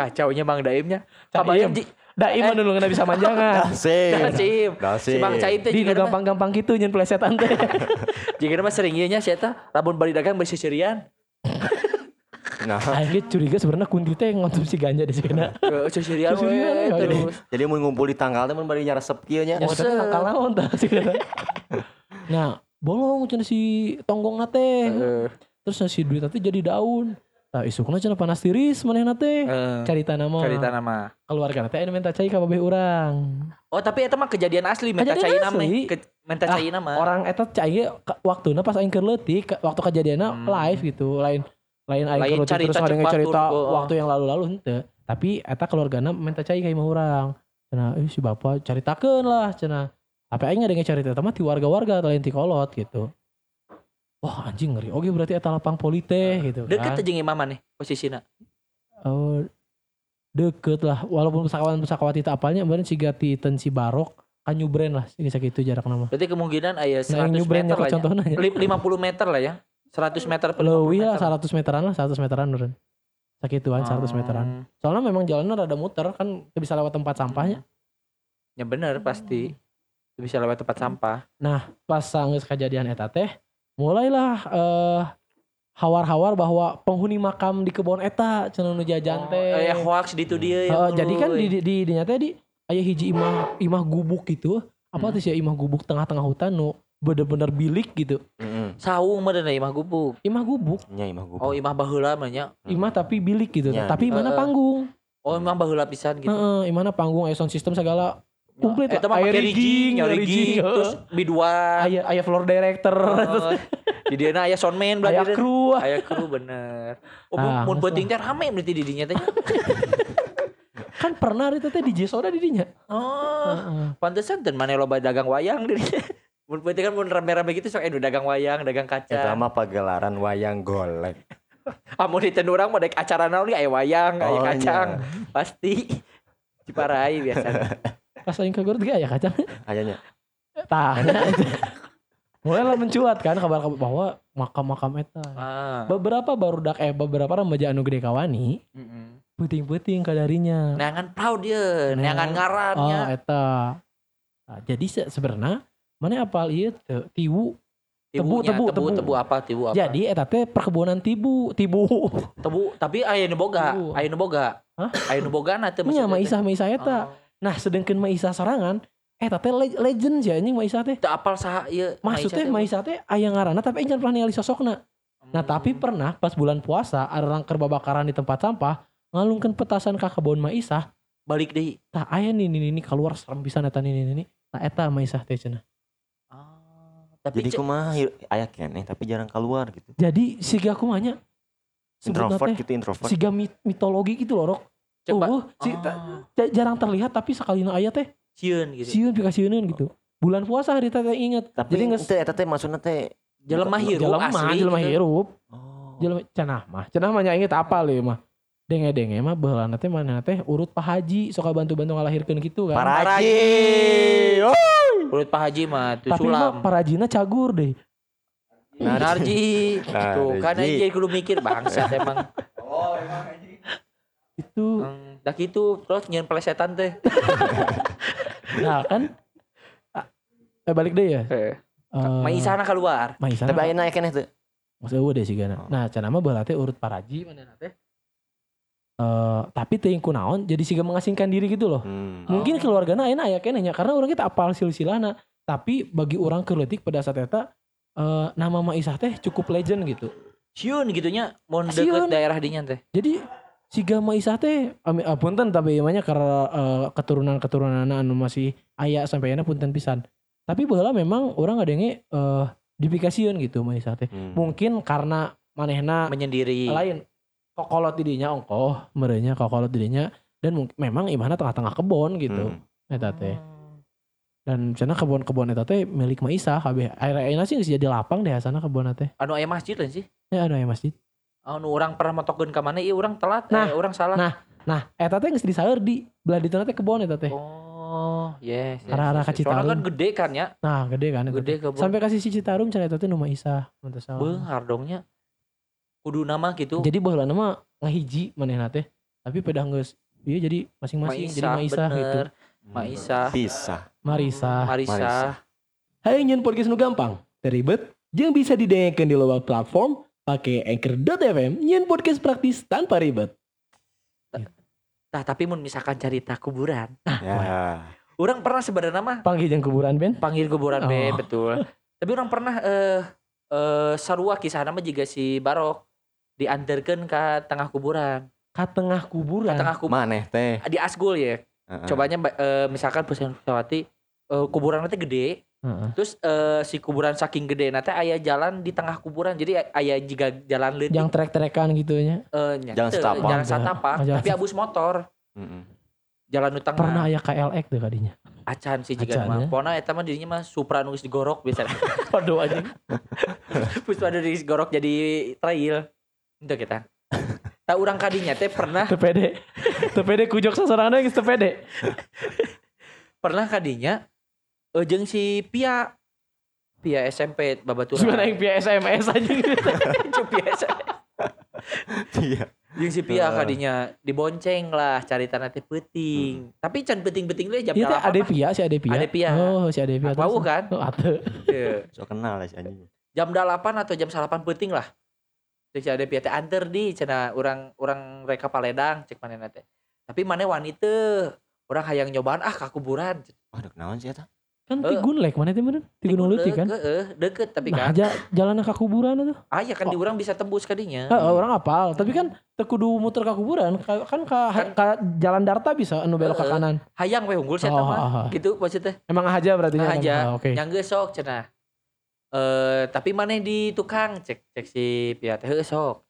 Kacaunya Bang Daimnya. Kabayang Daim. ji. Daim mah nu bisa manjangan. Dasim. Dasim. Dasim. Si Bang Caim teh juga gampang-gampang kitu nyen plesetan teh. jika mah sering ieu nya si eta lamun bari dagang bari sisirian. Nah, ge curiga sebenarnya kunti teh ngonsumsi ganja di sana. Ke Sisirian we ya. terus. jadi mau ngumpul di tanggal teh mun bari nyaresep kieu nya. Oh, tapi nakal naon tah Nah, bolong cenah si tonggong teh. Heeh. Terus si duit teh jadi daun. Nah, isukna cenah panas tiris manehna teh. Heeh. Carita nama. Carita nama. Keluarga teh anu minta cai ka babeh urang. Oh, tapi eta mah kejadian asli menta Kejadian cai nama. Ke, menta Ah, cai nama. orang eta cai waktuna pas aing keur leutik waktu kejadiannya Hmm. live gitu lain lain aing Lain keur leutik carita terus ada waktu, cerita waktu yang lalu-lalu henteu tapi eta keluargana minta cai ka imah urang cenah eh si bapak caritakeun lah cenah tapi aing ada cerita eta mah ti warga-warga lain ti kolot gitu wah anjing ngeri oke berarti eta lapang poli teh gitu Deket kan aja imam nih posisina. oh deket lah walaupun pesakawan pesakawat itu apalnya kemarin si gati ten si barok kan nyubren lah bisa gitu jarak nama Berarti kemungkinan aya nah yang 100 nyubren meter lah ya. contohnya Lim- 50 meter lah ya. 100 meter 50 lah meter. 100 meteran lah 100 meteran nurun. Sakituan 100 meteran. Hmm, Soalnya memang jalannya rada muter kan bisa lewat tempat sampahnya. Ya bener pasti. Bisa lewat tempat sampah. Pas sanggeus kejadian eta teh mulailah eh hawar-hawar bahwa penghuni makam di kebun eta cenah nu jajan Oh, teh. eh, hoax di itu dia ya. Heeh, jadi kan di di di, di nyata di aya hiji imah imah gubuk gitu. Apa Hmm. tuh sih imah gubuk tengah-tengah hutan nu bener-bener bilik gitu. Heeh. saung mah imah gubuk. Imah gubuk, Nya imah gubuk. Oh, imah baheula mah nya. imah tapi bilik gitu. Ya, tapi gitu. mana panggung? Oh, imah baheula pisan gitu. Heeh, imana panggung aya sound system segala komplit lah. mah Aya pakai rigging, aya rigging, terus biduan. aya aya floor director, Oh, di dieu aya soundman aya berarti. kru. Aya kru bener. Oh, Ah, mun geus penting teh rame berarti di dinya teh. Kan pernah itu teh di Jesoda di dinya. Oh, pantesan dan mana loba dagang wayang di dinya. Mun penting kan mun rame-rame gitu sok eh dagang wayang, dagang Eta kaca. mah pagelaran wayang golek. Amun di urang mah daek acara naon aya wayang, aya Oh, kacang. Pasti. Ciparai biasa. Pas aing ke Garut ge aya kacang. Ayahnya. Tah. Mulailah mencuat kan kabar-kabar bahwa makam-makam eta. Ah. Beberapa barudak eh beberapa remaja anu gede kawani Mm-mm. puting-puting kadarinya. Neangan proud dia, Neangan- neangan ngaran Oh, nya. eta. Nah, jadi se sebenarnya mana apal ieu teu tiwu. tebu, Tibunya, tebu, tebu, tebu. tebu apa, tibu apa? Jadi eta teh perkebunan tibu, tibu. tebu, tapi aya nu boga, Tibu. aya nu boga. Hah? Aya nu boga na teu Nya maksudnya mah teh. isah mah isah eta. Oh. Nah, sedangkeun mah isah sorangan eta teh le- legend sih anjing mah isah teh. Teu apal saha ieu. Maksudnya mah isah teh aya ngaranna tapi aing can pernah ningali sosokna. Nah, tapi pernah pas bulan puasa ada orang kerbabakaran di tempat sampah ngalungkeun petasan ka kebon Maisah. balik deui. Tah aya nih nih nih keluar serem pisan eta nih nih nih. Nah eta Maisah teh cenah. Ah, tapi Jadi ce- kumaha hi- aya keneh tapi jarang keluar gitu. Jadi siga kumanya sebutna Introvert gitu introvert. siga mit- mitologi gitu loh Rok. Coba Uh, si, Ah, jarang terlihat tapi sekali aya teh sieun gitu. sieun pika sieunun gitu. Bulan puasa hari teh inget. Tapi Jadi nges itu eta teh maksudna teh Jelema hirup jelema asli. jelema gitu. hirup. Oh. Jelema cenah mah. Cenah mah nya inget apa leuh mah. Denge-denge mah baheulana teh mana teh urut Pak Haji suka bantu-bantu ngalahirkeun gitu kan. Paraji. Oh. Urut Pak Haji mah tuh Tapi mah sulam. Parajina cagur deh. Narji. Tuh kan aja kudu mikir bangsat emang. Itu Hmm, Dah gitu terus nyen pelesetan teh. nah kan ah, eh balik deh ya. Heeh. Eh, Maisana keluar. Maisana. Tapi ayeuna keneh teu. Maksudnya eueuh deh sih gana. Oh. Nah, cenah mah baheula teh urut Paraji mana teh. Eh, tapi teuing kunaon jadi siga mengasingkan diri gitu loh. Hmm. Mungkin Oh. keluargana ayeuna aya keneh nya karena orang kita apal silsilahna. Tapi bagi orang keuletik pada saat eta eh, nama Maisah teh cukup legend gitu. Siun gitunya mau deket daerah dinya teh. Jadi si Gama Isah teh ah, punten tapi ieu karena eh, keturunan-keturunan anu masih aya sampai ayeuna punten pisan. Tapi baheula memang orang ngadenge eh dipikasieun gitu mah Isah teh. Hmm. Mungkin karena manehna Menyendiri. lain kokolot didinya ongkoh merenya kokolot didinya dan mung- memang imahna tengah-tengah kebon gitu Hmm. eta teh. Hmm. Dan cenah kebon-kebon eta teh milik Mah Isah kabeh. Akhir-akhirna sih geus jadi lapang deh sana kebon teh. Anu aya masjid lain sih. Ya anu aya masjid. Anu orang pernah motokeun ka mana ieu orang telat Nah, eh, orang salah. nah. Nah, eta teh geus disaeur di belah dituna teh kebon eta teh. Oh, yes. yes, Arah-arah yes, ka yes. Citarum. kan gede kan ya. Nah, gede kan Gede teh. kebun. Sampai kasih si Citarum cenah eta teh nu Mah Isah. mun teu salah. Beunghar dongnya. Kudu nama gitu. Jadi baheula mah ngahiji manehna teh. Tapi pedah geus iya jadi masing-masing jadi Mah Isah gitu. Maisa. Pisah. Marisa. Marisa. Marisa. Hai nyen podcast nu gampang, teribet, jeung bisa didengarkan di loba platform pakai Anchor.fm nyen podcast praktis tanpa ribet. Nah, tapi mun misalkan cerita kuburan. Ya. Orang pernah sebenarnya mah Panggil jeung kuburan Ben. panggil kuburan be Oh. betul. Tapi orang pernah eh eh sarua kisah nama juga si Barok diantarkan ke tengah kuburan. Ka tengah Ke kuburan. tengah kuburan Maneh teh. di Asgul ya. Heeh. Cobanya ba- eh, misalkan Pusat Pusawati eh, kuburan nanti gede. Heeh. Terus eh, si kuburan saking gede nanti ayah jalan di tengah kuburan. Jadi ayah jika jalan leutik Yang trek-trekan gitu nya. eh, nya Jalan setapak. Jalan jalan tapi abus motor. Heeh. Jalan di tengah. Pernah aya KLX deh kadinya. Acan sih jika mah. ya. Pokoknya eta mah dirinya mah Supra nunggu digorok biasa. Waduh anjing. Puspa ada digorok jadi trail. Untuk kita. Tak urang kadinya teh pernah Teu pede. Teu pede kujok sasaranna geus teu pede. pernah kadinya eh, jeung si Pia via SMP babaturan. Cuma yang via SMS aja gitu. Cuma via SMP. Iya. Yang si Pia Heeh. kadinya dibonceng lah cari tanah teh penting. Tapi can penting-penting deh jam Iya teh delapan Ade mah. Pia si Ade Pia. Ade Pia. Oh si Ade Pia. Tahu kan? Oh, ate. Iya. So kenal lah si anjing. Jam 8 atau jam 8 penting lah. Cek si Ade Pia teh anter di cenah orang orang reka paledang cek mana teh. Tapi mana wanita orang hayang nyobaan ah ka kuburan. Wah, dek naon sih eta? Kan Eh. ti Gunlek mana teh bener? Ti Gunung Leutik kan? Heeh, deket tapi Nah, kan. aja jalan ke kuburan itu. Ah ya kan di orang bisa tembus kadinya. Eh, orang apal, tapi kan teu kudu muter ke kuburan, Ka- kan ka, Kan- ka jalan Darta bisa anu belok ke Heeh. kanan. Hayang we unggul saya Oh, mah. ah, ah. Gitu maksudnya. Emang aja berarti Nah, aja. Ah, Oke. Yang geus sok cenah. Eh tapi mana di tukang cek cek si Pia teh sok.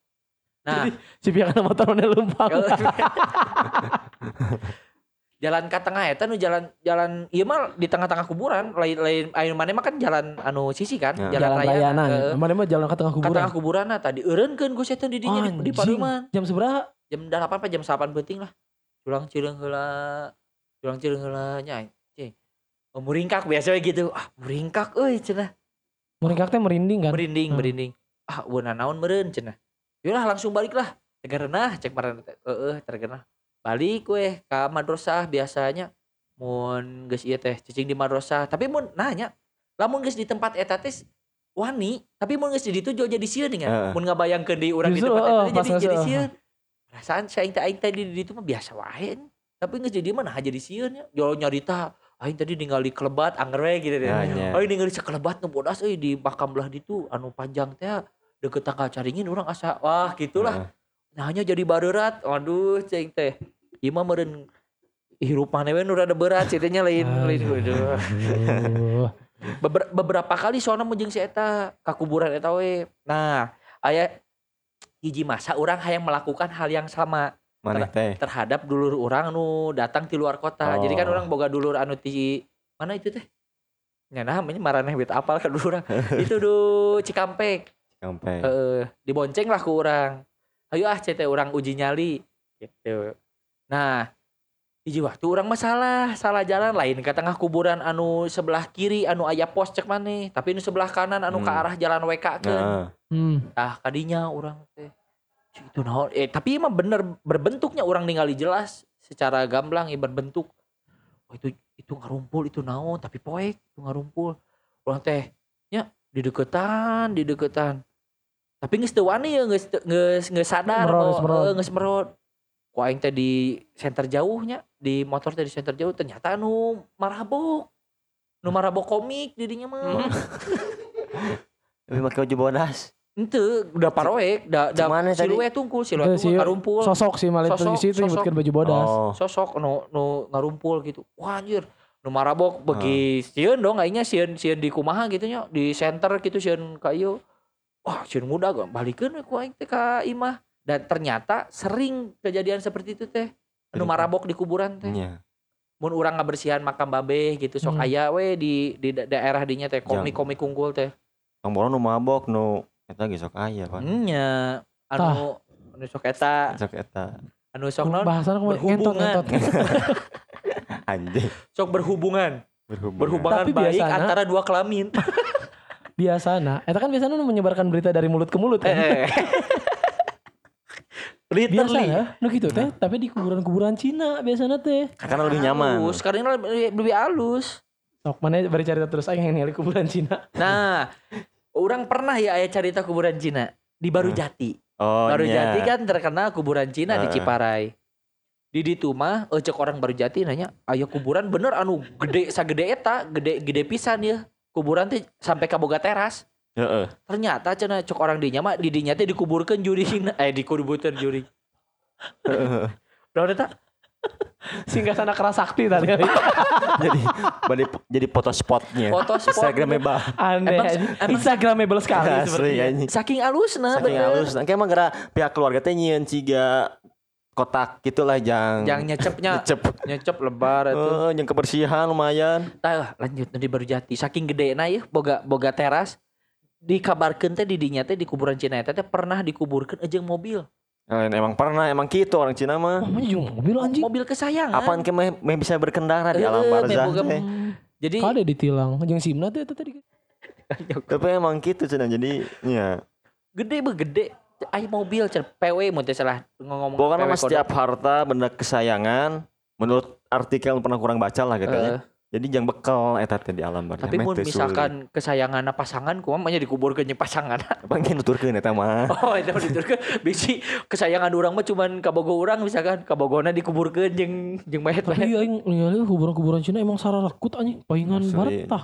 Nah, Si kana motor mana lempang. jalan ke tengah eta nu jalan jalan ieu mah di tengah-tengah kuburan lain lain anu mana mah kan jalan anu sisi kan Ya. jalan raya heeh. nah. Mana mah jalan ke tengah kuburan. tengah kuburan nah tadi eureunkeun ku eta di dinya di, di. Paduman Jam seberapa? jam 8 apa jam 8 penting lah culang cileung heula culang cileung heula nya anjing Oh, muringkak biasa we gitu ah muringkak euy cenah Mereka teh merinding kan. merinding Hmm. merinding ah beuna naon meureun cenah Yolah langsung balik lah tegerenah cek marana heeh tegerenah balik weh ka madrasah biasanya. Mun geus ieu teh cicing di madrasah tapi mun nanya lamun geus di tempat eta teh wani tapi mun geus di ditu jadi sieun kan mun ngabayangkeun di urang di tempat eta jadi jadi sieun perasaan saya teh aing teh di ditu mah biasa wae tapi geus jadi mana jadi sieun nya. Jo nyarita aing tadi ningali kelebat anger we gitu deh. Aing ningali sekelebat nu bodas euy di makam belah ditu anu panjang teh deket tangga caringin orang asa. Wah gitulah Heeh. Nah hanya jadi barerat waduh ceng teh ieu mah meureun hirup maneh we nu rada berat ceritanya lain lain Aduh. Beber- beberapa kali soalnya mun jeung si eta ka kuburan eta we nah aya hiji masa orang hayang melakukan hal yang sama Maneh teh. terhadap dulur orang anu datang di luar kota jadi kan Oh. orang boga dulur anu di mana itu teh Ya nah, namanya maraneh bet apal kan dulu orang. itu do Cikampek. Sampai. Heeh, dibonceng lah ke orang. Ayo ah CT orang uji nyali. Gitu. Nah, hiji waktu orang masalah, salah jalan. Lain ke tengah kuburan anu sebelah kiri anu aya pos cek maneh, tapi anu sebelah kanan anu ke Hmm. arah jalan WK kan. Nah, Hmm. Ah, kadinya orang teh. Itu naon? Eh tapi emang bener berbentuknya orang ningali jelas. Secara gamblang ya berbentuk. Oh itu itu ngarumpul itu naon? Tapi poek itu ngarumpul. Orang teh nya di deketan di deketan tapi geus teu wani ya geus teu- geus geus sadar Merot, bahwa, merot. eh, merot ku aing teh di center jauhnya di motor teh di center jauh ternyata anu marabok nu marabok komik dirinya mah tapi pakai baju bodas. Ente udah paroek, da da Cuman siluet tungkul, siluet Itu si ngarumpul. Sosok sih malah itu di situ sosok. nyebutkan baju bodas. Oh. Sosok nu nu ngarumpul gitu. Wah anjir, nu marabok bagi sieun dong aingnya sieun sieun di kumaha gitu nya, di center gitu sieun ka ieu. Wah, sieun muda gua balikeun we ku aing teh ka imah. Dan ternyata sering kejadian seperti itu teh. Nu Jadi- marabok di kuburan teh. Iya. Mun urang ngabersihan makam babe gitu sok Hmm. aya we di di da- daerah dinya teh komik-komik unggul teh. Kang Bono nu mabok nu eta ge sok aya kan. Nya anu anu sok eta, Sok eta anu sok naon? Bahasan aku ngentot Berhubungan. anjing sok berhubungan berhubungan. berhubungan Tapi baik biasana- antara dua kelamin Biasana, eta kan biasanya nu menyebarkan berita dari mulut ke mulut kan. Eh, literally Biasanya, nu gitu teh, tapi di kuburan-kuburan Cina biasanya teh. Karena lebih nyaman. halus karena lebih, lebih halus Sok mana bari cerita terus aing yang kuburan Cina. nah orang pernah ya ayah cerita kuburan Cina di Baru Hmm. Jati Oh, Baru nya. Jati kan terkenal kuburan Cina di Heeh. Ciparai di ditu mah eh, cek orang Baru Jati nanya ayo kuburan bener anu gede sagede eta gede gede pisan ya kuburan teh sampai ke boga teras Heeh. ternyata cenah cek orang dinya mah di dinya teh dikuburkan juri eh dikuburkan juri Udah eta Singgah sana kerasakti tadi. jadi jadi jadi foto spotnya. foto spot Instagramnya bah. Aneh. Emang- emang- Instagramable sekali Asli saking alusna Saking halus. Nah, emang gara pihak keluarga teh nyieun ciga kotak gitulah jang yang nyecepnya nyecep. nyecep lebar itu Oh, yang kebersihan lumayan. tah lanjut nanti baru jati saking gede na ya boga boga teras dikabarkan teh di dinya teh di kuburan Cina eta teh pernah dikuburkan aja mobil Nah, emang pernah emang gitu orang Cina mah. Juga mobil anjing. mobil kesayangan Apaan ke meh, meh bisa berkendara di Eh, alam barzah teh. jadi Kade ditilang. Jeung simna teh tadi. Tapi emang gitu cenah jadi ya. gede be gede Ayo mobil cer PW mau teh salah ngomong PW mah setiap harta benda kesayangan menurut artikel yang pernah kurang baca lah katanya. Eh, Jadi jangan bekal eta teh di alam barzah. tapi teu misalkan kesayangan pasangan kumaha nya dikuburkeun jeung pasangan. Pangin nuturkeun eta mah. Oh, itu diturkeun bisi kesayangan orang mah cuman kabogo orang misalkan kabogona dikuburkeun jeung jeung mayat-mayat. Tapi aing ningali kuburan-kuburan Cina emang sararekut anjing paingan Asli. barat tah.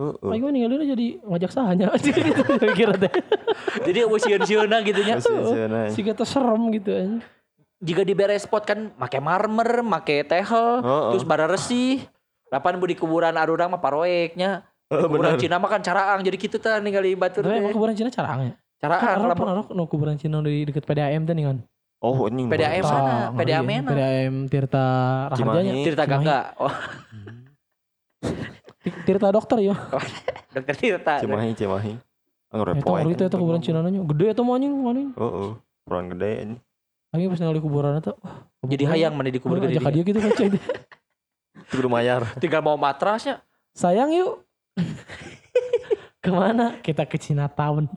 Heeh. Aing mah ningali jadi ngajak sahanya gitu kira teh. Jadi sieun-sieunna gitu nya. Si kata serem gitu anjing. Jika di beres spot kan make marmer, make tehel, Heeh. terus bara resih. Lapan bu di kuburan arurang mah paroeknya. Oh, Kuburan. Cina mah kan caraang jadi kitu tah ningali batur Tapi emang kuburan Cina carangnya. Caraang Kan lamun pernah no kuburan Cina di deket PDAM teh nih kan. Oh, ini PDAM mana? PDAM mana? PDAM Tirta Raharjanya. Cimahi. Tirta. Gangga. Oh, Tirta dokter ya. dokter Tirta. Cimahi, Cimahi. Anu Eta ngeri teh eta kuburan Cina nanya. Gede eta mah anjing anjing. Heeh. Kurang gede ini. Aing pas ningali kuburan eta. wah, Jadi kuburan- hayang mana dikuburkeun Ajak jadi. dia gitu kan cek. Itu kudu mayar. Tinggal mau matrasnya. Sayang yuk. Ke mana? Kita ke Chinatown.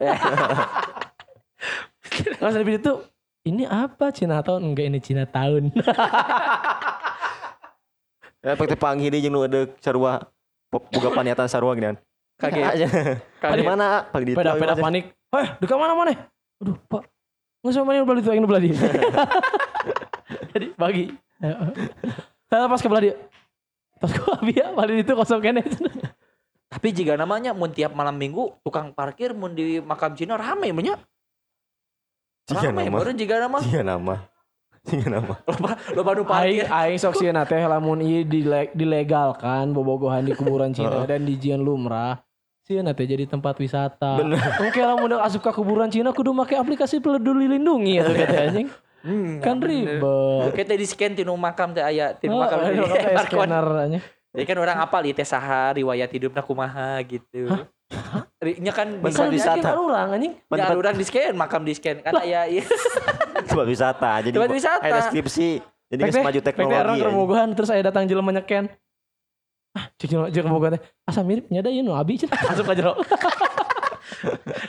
Langsung di itu ini apa Chinatown? Enggak ini Chinatown. Ya pakai panggil dia jeung nu ada sarua po- boga paniatan sarua gini. Kaget. Aja. Di Kaget. mana? Pagi Peda peda panik. Eh, dekat mana mana? Aduh, Pak. Nggak sama itu yang belah dia. Jadi bagi. Saya pas ke belah dia. Pas gua ya, balik itu kosong kene. Tapi jika namanya mun tiap malam minggu tukang parkir mun di makam Cina rame. Jika Rame nama. baru jika nama. Jika nama. Jika nama. Loba loba nu Aing parkir. aing sok sieuna teh lamun ieu dile- dilegalkan bobogohan di kuburan Cina dan di Jian Lumrah. Sieuna teh jadi tempat wisata. Bener. Oke lamun asup ke kuburan Cina kudu make aplikasi peduli lindungi ya kata anjing. Hmm, Kan ribet. Kita di scan tinu makam teh aya tinu Oh, makam di scanner anjing. Jadi kan orang apal ieu teh saha riwayat hidupna kumaha gitu. Nya kan bisa Kan wisata wisata. orang anjing. Ya orang di scan, makam di scan kan aya iya. Tempat wisata. Jadi Tempat wisata. Ada deskripsi. Jadi teh, maju pek teh orang teknologi. ke bobogohan terus saya datang jelema nyeken. Ah, cek bobogohan teh. Asa mirip nya da ieu nu abi cenah. Asup ka jero.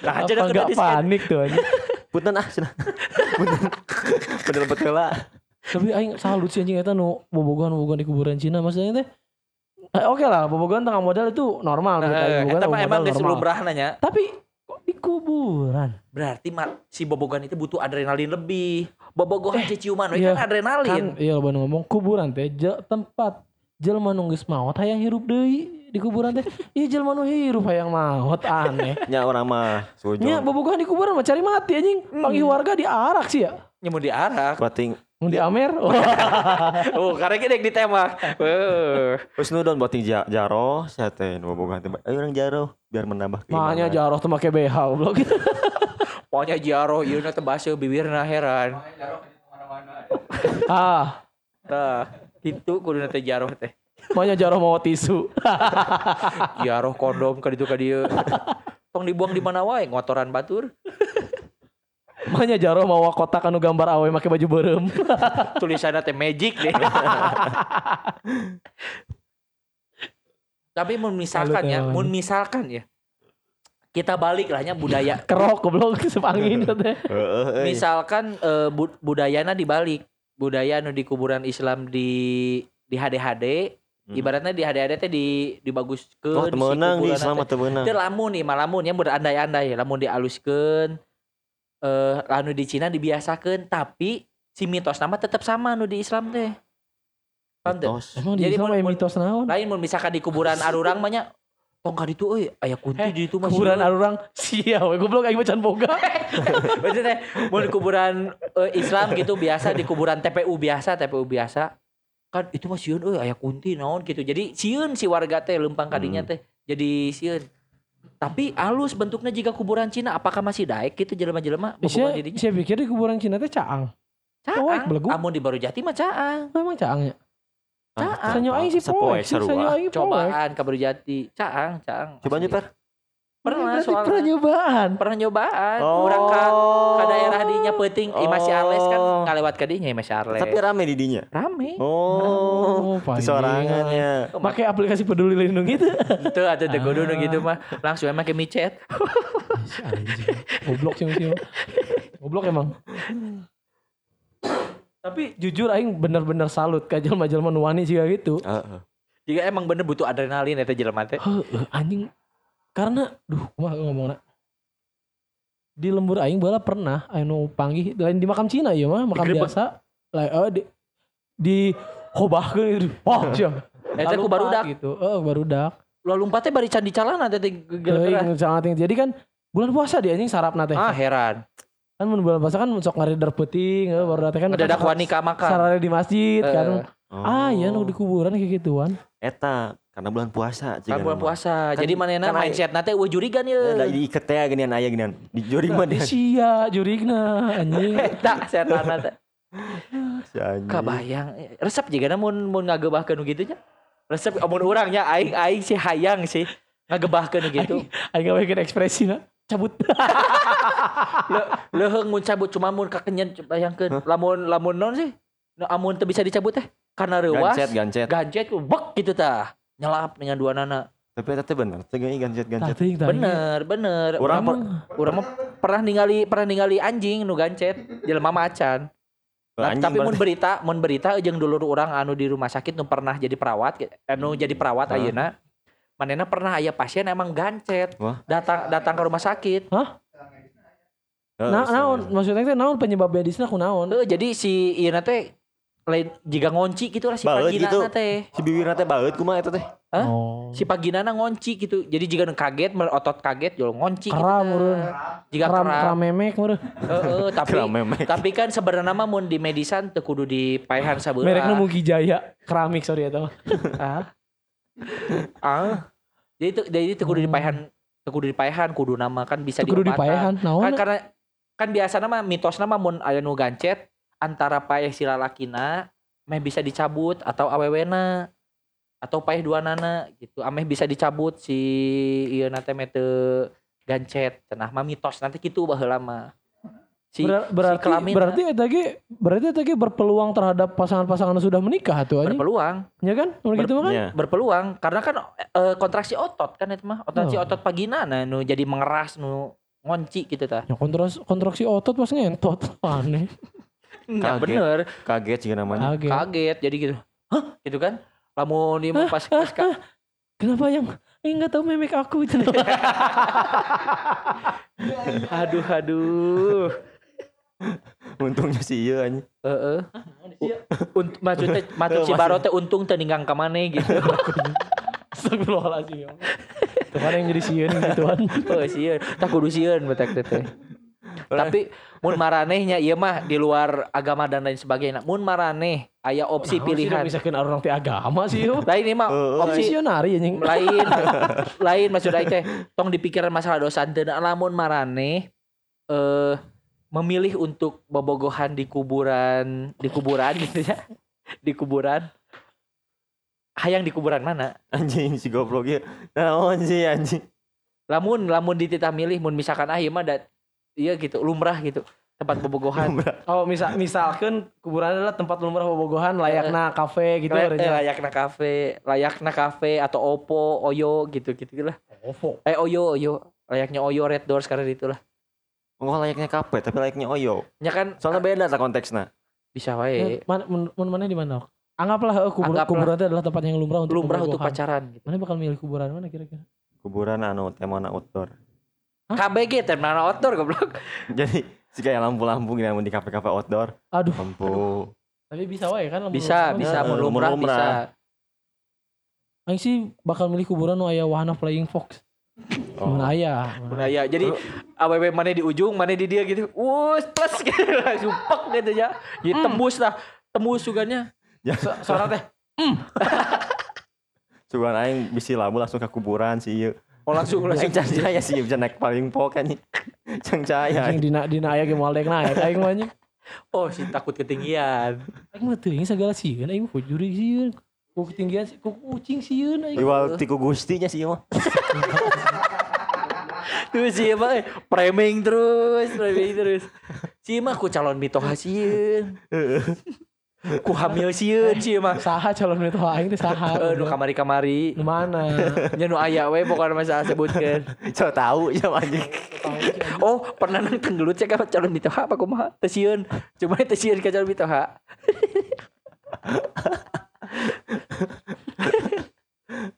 Nah, aja enggak di scan. panik tuh anjing. Punten ah cenah. Punten. Bener betul lah. Tapi aing salut sih anjing eta nu bobogohan-bobogohan di kuburan Cina maksudnya teh. Eh, Oke lah, bobogohan tengah modal itu normal. Nah, Bobogohan mah tengah emang modal geus normal. lumrah nanya. Tapi di kuburan? Berarti si bobogan itu butuh adrenalin lebih. Bobogohan eh, ciuman we iya. kan adrenalin. Kan iya lo ngomong kuburan teh je- tempat jelema nu geus maot hayang hirup deui di kuburan teh. Iya jelema nu hirup hayang maot aneh. Nya orang mah Nya sujon. bobogohan di kuburan mah cari mati anjing. Panggil warga diarak sih ya. Nyemu diarak. Bating. Mau di Amer. Oh. oh, karena kita ditembak. Weuh. Terus nu don bating ja- jaro. Saya teh nu bobogan teh. Ayo orang jaro. Biar menambah Makanya jaroh tuh make BH goblok. Pokoknya jaro ieu na teu basa bibirna heran. ah, Tah, kitu kudu teh jaro teh. makanya jaroh mau tisu. Jaro kondom ka ditu ka dieu. Tong dibuang di mana wae ngotoran batur. Makanya jaroh mau kotak anu gambar awe make baju berem. Tulisanna teh magic deh. Tapi mun misalkan ya, mun misalkan ya. Kita balik lahnya budaya Kerok goblok sepangin teh. Heeh. euy. misalkan eh, bu- budayana dibalik budaya nu di kuburan Islam di di HDHD Hmm. ibaratnya di HDHD teh di dibaguskeun Oh, temenang di Islam atau menang. teh lamun nih malamun yang berandai-andai lamun dialuskeun eh lalu di Cina dibiasakeun tapi si mitos nama tetap sama nu di Islam teh Paham teu? Mitos. Emang di Jadi Islam mun- aya mun- mitos naon? lain mun misalkan di kuburan arurang mah nya tong ka ditu euy aya kunti Eh, di ditu mah Kuburan arurang sia we goblok aing macan boga. Berarti teh mun di kuburan eh, Islam gitu biasa di kuburan TPU biasa TPU biasa kan itu mah sieun euy aya kunti naon gitu. Jadi sieun si warga teh lempang kadinya Hmm. teh jadi sieun. Tapi alus bentuknya jika kuburan Cina apakah masih daek gitu jelema-jelema Saya bobogohan dirinya? saya pikir di kuburan Cina teh caang. Oh, Caang. belegu. Amun di Baru Jati mah caang. Memang caangnya. Caang. Sanyo aing sih sarua. sanyo aing poek. Cobaan ke Baru Jati. Caang, caang. Coba Asli. Pernah Berarti soalnya. pernah nyobaan. Pernah nyobaan. Oh. Urang ka, ka daerah dinya peuting oh. masih Arles kan Oh. ngalewat ka dinya masih Arles. Tapi rame di dinya. rame. Oh, Oh, di sorangan ya. Pakai aplikasi peduli lindungi itu. Itu ada teh kudu gitu mah. Langsung emang ke micet. Anjing. Goblok sih sih. Goblok emang. Tapi jujur aing bener-bener salut ka jelema-jelema nu wani juga gitu. Heeh. Jika emang bener butuh adrenalin eta jelema teh. Heuh, anjing karena duh kumaha ngomongna di lembur aing bala pernah anu panggih lain di makam Cina ya mah makam Digerebek. biasa lain oh, di di hobahkeun itu wah sia Eta ku barudak. gitu eh barudak Lalu lompatnya bari candi calana teh sangat tinggi. jadi kan bulan puasa dia anjing sarapna teh Ah heran. kan mun bulan puasa kan sok ngaridar peuting eh, baru teh kan Ada dak wanita makan. sarare di masjid Eh, kan Oh. ah ya nu di kuburan kayak gituan Eta karena bulan puasa Kan bulan puasa. Kan- Jadi manehna kan mindset nate eueuh jurigan Ya, da ye. diiket teh ginian aya ginian. Di jori mah dia. sia jurigna anjing Eta setan teh. Si anjing. Kabayang resep juga mun mun ngagebahkeun gitu nya. Resep amun urangnya aing aing sih hayang sih ngagebahkeun gitu. Aing bikin ekspresi na cabut. Leuheung mun cabut cuma mun kakenyen bayangkeun. Lamun lamun non sih. Amun teu bisa dicabut teh karena reuas. Gancet, gancet. Gancet bek gitu tah. Nyelap dengan dua nana. Tapi eta teh bener, geuning gancet gancet. Bener, bener. Urang Urang per- urang mah pernah ningali pernah ningali anjing nu gancet jelema macan. Nah, Anjing tapi mun berita mun berita jeung dulur orang anu di rumah sakit nu pernah jadi perawat anu jadi perawat Hah? ayeuna manehna pernah aya pasien emang gancet Wah. datang datang ke rumah sakit Heeh, Nah, naon maksudnya teh naon penyebab medisnya ku naon? Heuh, jadi si ieu teh lain jika ngonci gitu lah si paginana gitu. teh Si bibirna teh baeut kumaha eta teh? Hah? Oh. si paginana ngonci gitu jadi jika kaget otot kaget yo ngonci gitu Keram, meureun. jika Keram keram keram memek meureun. Heeh, tapi Keram memek. tapi kan sebenarnya mah mun di medisan teu kudu dipaehan sabeula Merekna Mugi Jaya. Keramik sorry eta mah. ah ah jadi itu jadi itu kudu dipaehan teu kudu dipaehan kudu nama kan bisa Teu kudu diobatan. dipaehan naon? kan karena kan biasa nama mitos nama mun aya nu gancet antara paeh si lalakina meh bisa dicabut atau awewena atau paeh dua nana gitu ameh bisa dicabut si ieu nate meh teu gancet cenah mah mitos nanti kitu baheula mah si, Ber- berarti kelamin berarti ge berarti ge berpeluang terhadap pasangan-pasangan yang sudah menikah tuh anjing. berpeluang Ya kan? Ber- gitu kan? Nya. berpeluang karena kan eh, kontraksi otot kan itu mah kontraksi Oh. otot pagina nah nu jadi mengeras nu ngonci gitu tah Ya kontraksi kontraksi otot pas ngentot. Aneh. Enggak Kaget. bener Kaget sih namanya. Kaget. kaget jadi gitu hah gitu kan lamun dia pas pas Kenapa yang enggak tahu memek aku itu. aduh aduh Untungnya si ieu anjing. Heeh. Unt- maksudnya maksud si Masih- Baro teh untung teu ninggang ka maneh gitu. Astagfirullahaladzim. ya Allah. Tuh kan yang jadi sieun gituan. Oh sieun, tak kudu sieun betek teh teh. Tapi mun maranehnya ieu mah di luar agama dan lain sebagainya. Mun maraneh aya opsi pilihan. Bisa kena orang teh agama sih yo. Lain ini mah opsi Visionari anjing. lain lain maksud aing teh tong dipikiran masalah dosa teu lamun maraneh eh memilih untuk bobogohan di kuburan di kuburan gitu ya di kuburan hayang di kuburan mana Anjing si goblok ieu. Naon sih anjing? lamun lamun dititah milih mun misalkan ah ieu mah dat iya gitu lumrah gitu tempat bobogohan Oh misal misalkan kuburan adalah tempat lumrah bobogohan layakna kafe gitu Lay- eh, layakna kafe layakna kafe atau opo oyo gitu gitu lah Ovo. eh oyo oyo layaknya oyo red doors karena itulah Oh layaknya kafe tapi layaknya oyo. nya kan Soalnya beda lah konteksnya. bisa Ya, wae mana mun mun mana di mana? Anggaplah eh, kubur, Anggaplah. kuburan itu adalah tempat yang lumrah untuk lumrah untuk pacaran gitu. Mana bakal milih kuburan mana kira-kira? Kuburan anu temana outdoor. KBG terminal outdoor goblok. Jadi si kayak lampu-lampu gini anu di kafe-kafe outdoor. Aduh, Lampu. tapi bisa wae kan lamun Bisa, lumrah bisa Eh, mun mun lumrah lumrah. bisa. Aing sih bakal milih kuburan nu aya wahana flying fox. Oh. Mun aya. Udah ya. Jadi AWW mana di ujung, mana di dia gitu. Wus, plus gitu. Langsung pek gitu ya. Ya tembus lah. Tembus suganya. So- Suara teh Sugan aing bisi labu langsung ke kuburan si ieu. Oh langsung langsung Aing can cahaya sih bisa naik paling pok anjing. Can cahaya. anjing dina dina aya ge moal dek naik aing mah anjing. Oh, si takut ketinggian. Aing mah teuing segala sieun aing ku juri sieun. Ku ketinggian ku kucing sieun aing. Iwal tiku gustinya sih mah. Terus sih mah eh, framing terus, framing terus. Si mah ku calon mitoha sieun. Ku hamil sieun si mah. Saha calon itu aing teh saha. Eh, nu kamari-kamari. Nu mana? Nya nu aya we bukan masalah sebutkeun. So tahu ya anjing. Oh, pernah nang tenggelut cek apa calon mitoha apa kumaha? Teu sieun. Cuma teu sieun ka calon mitoha.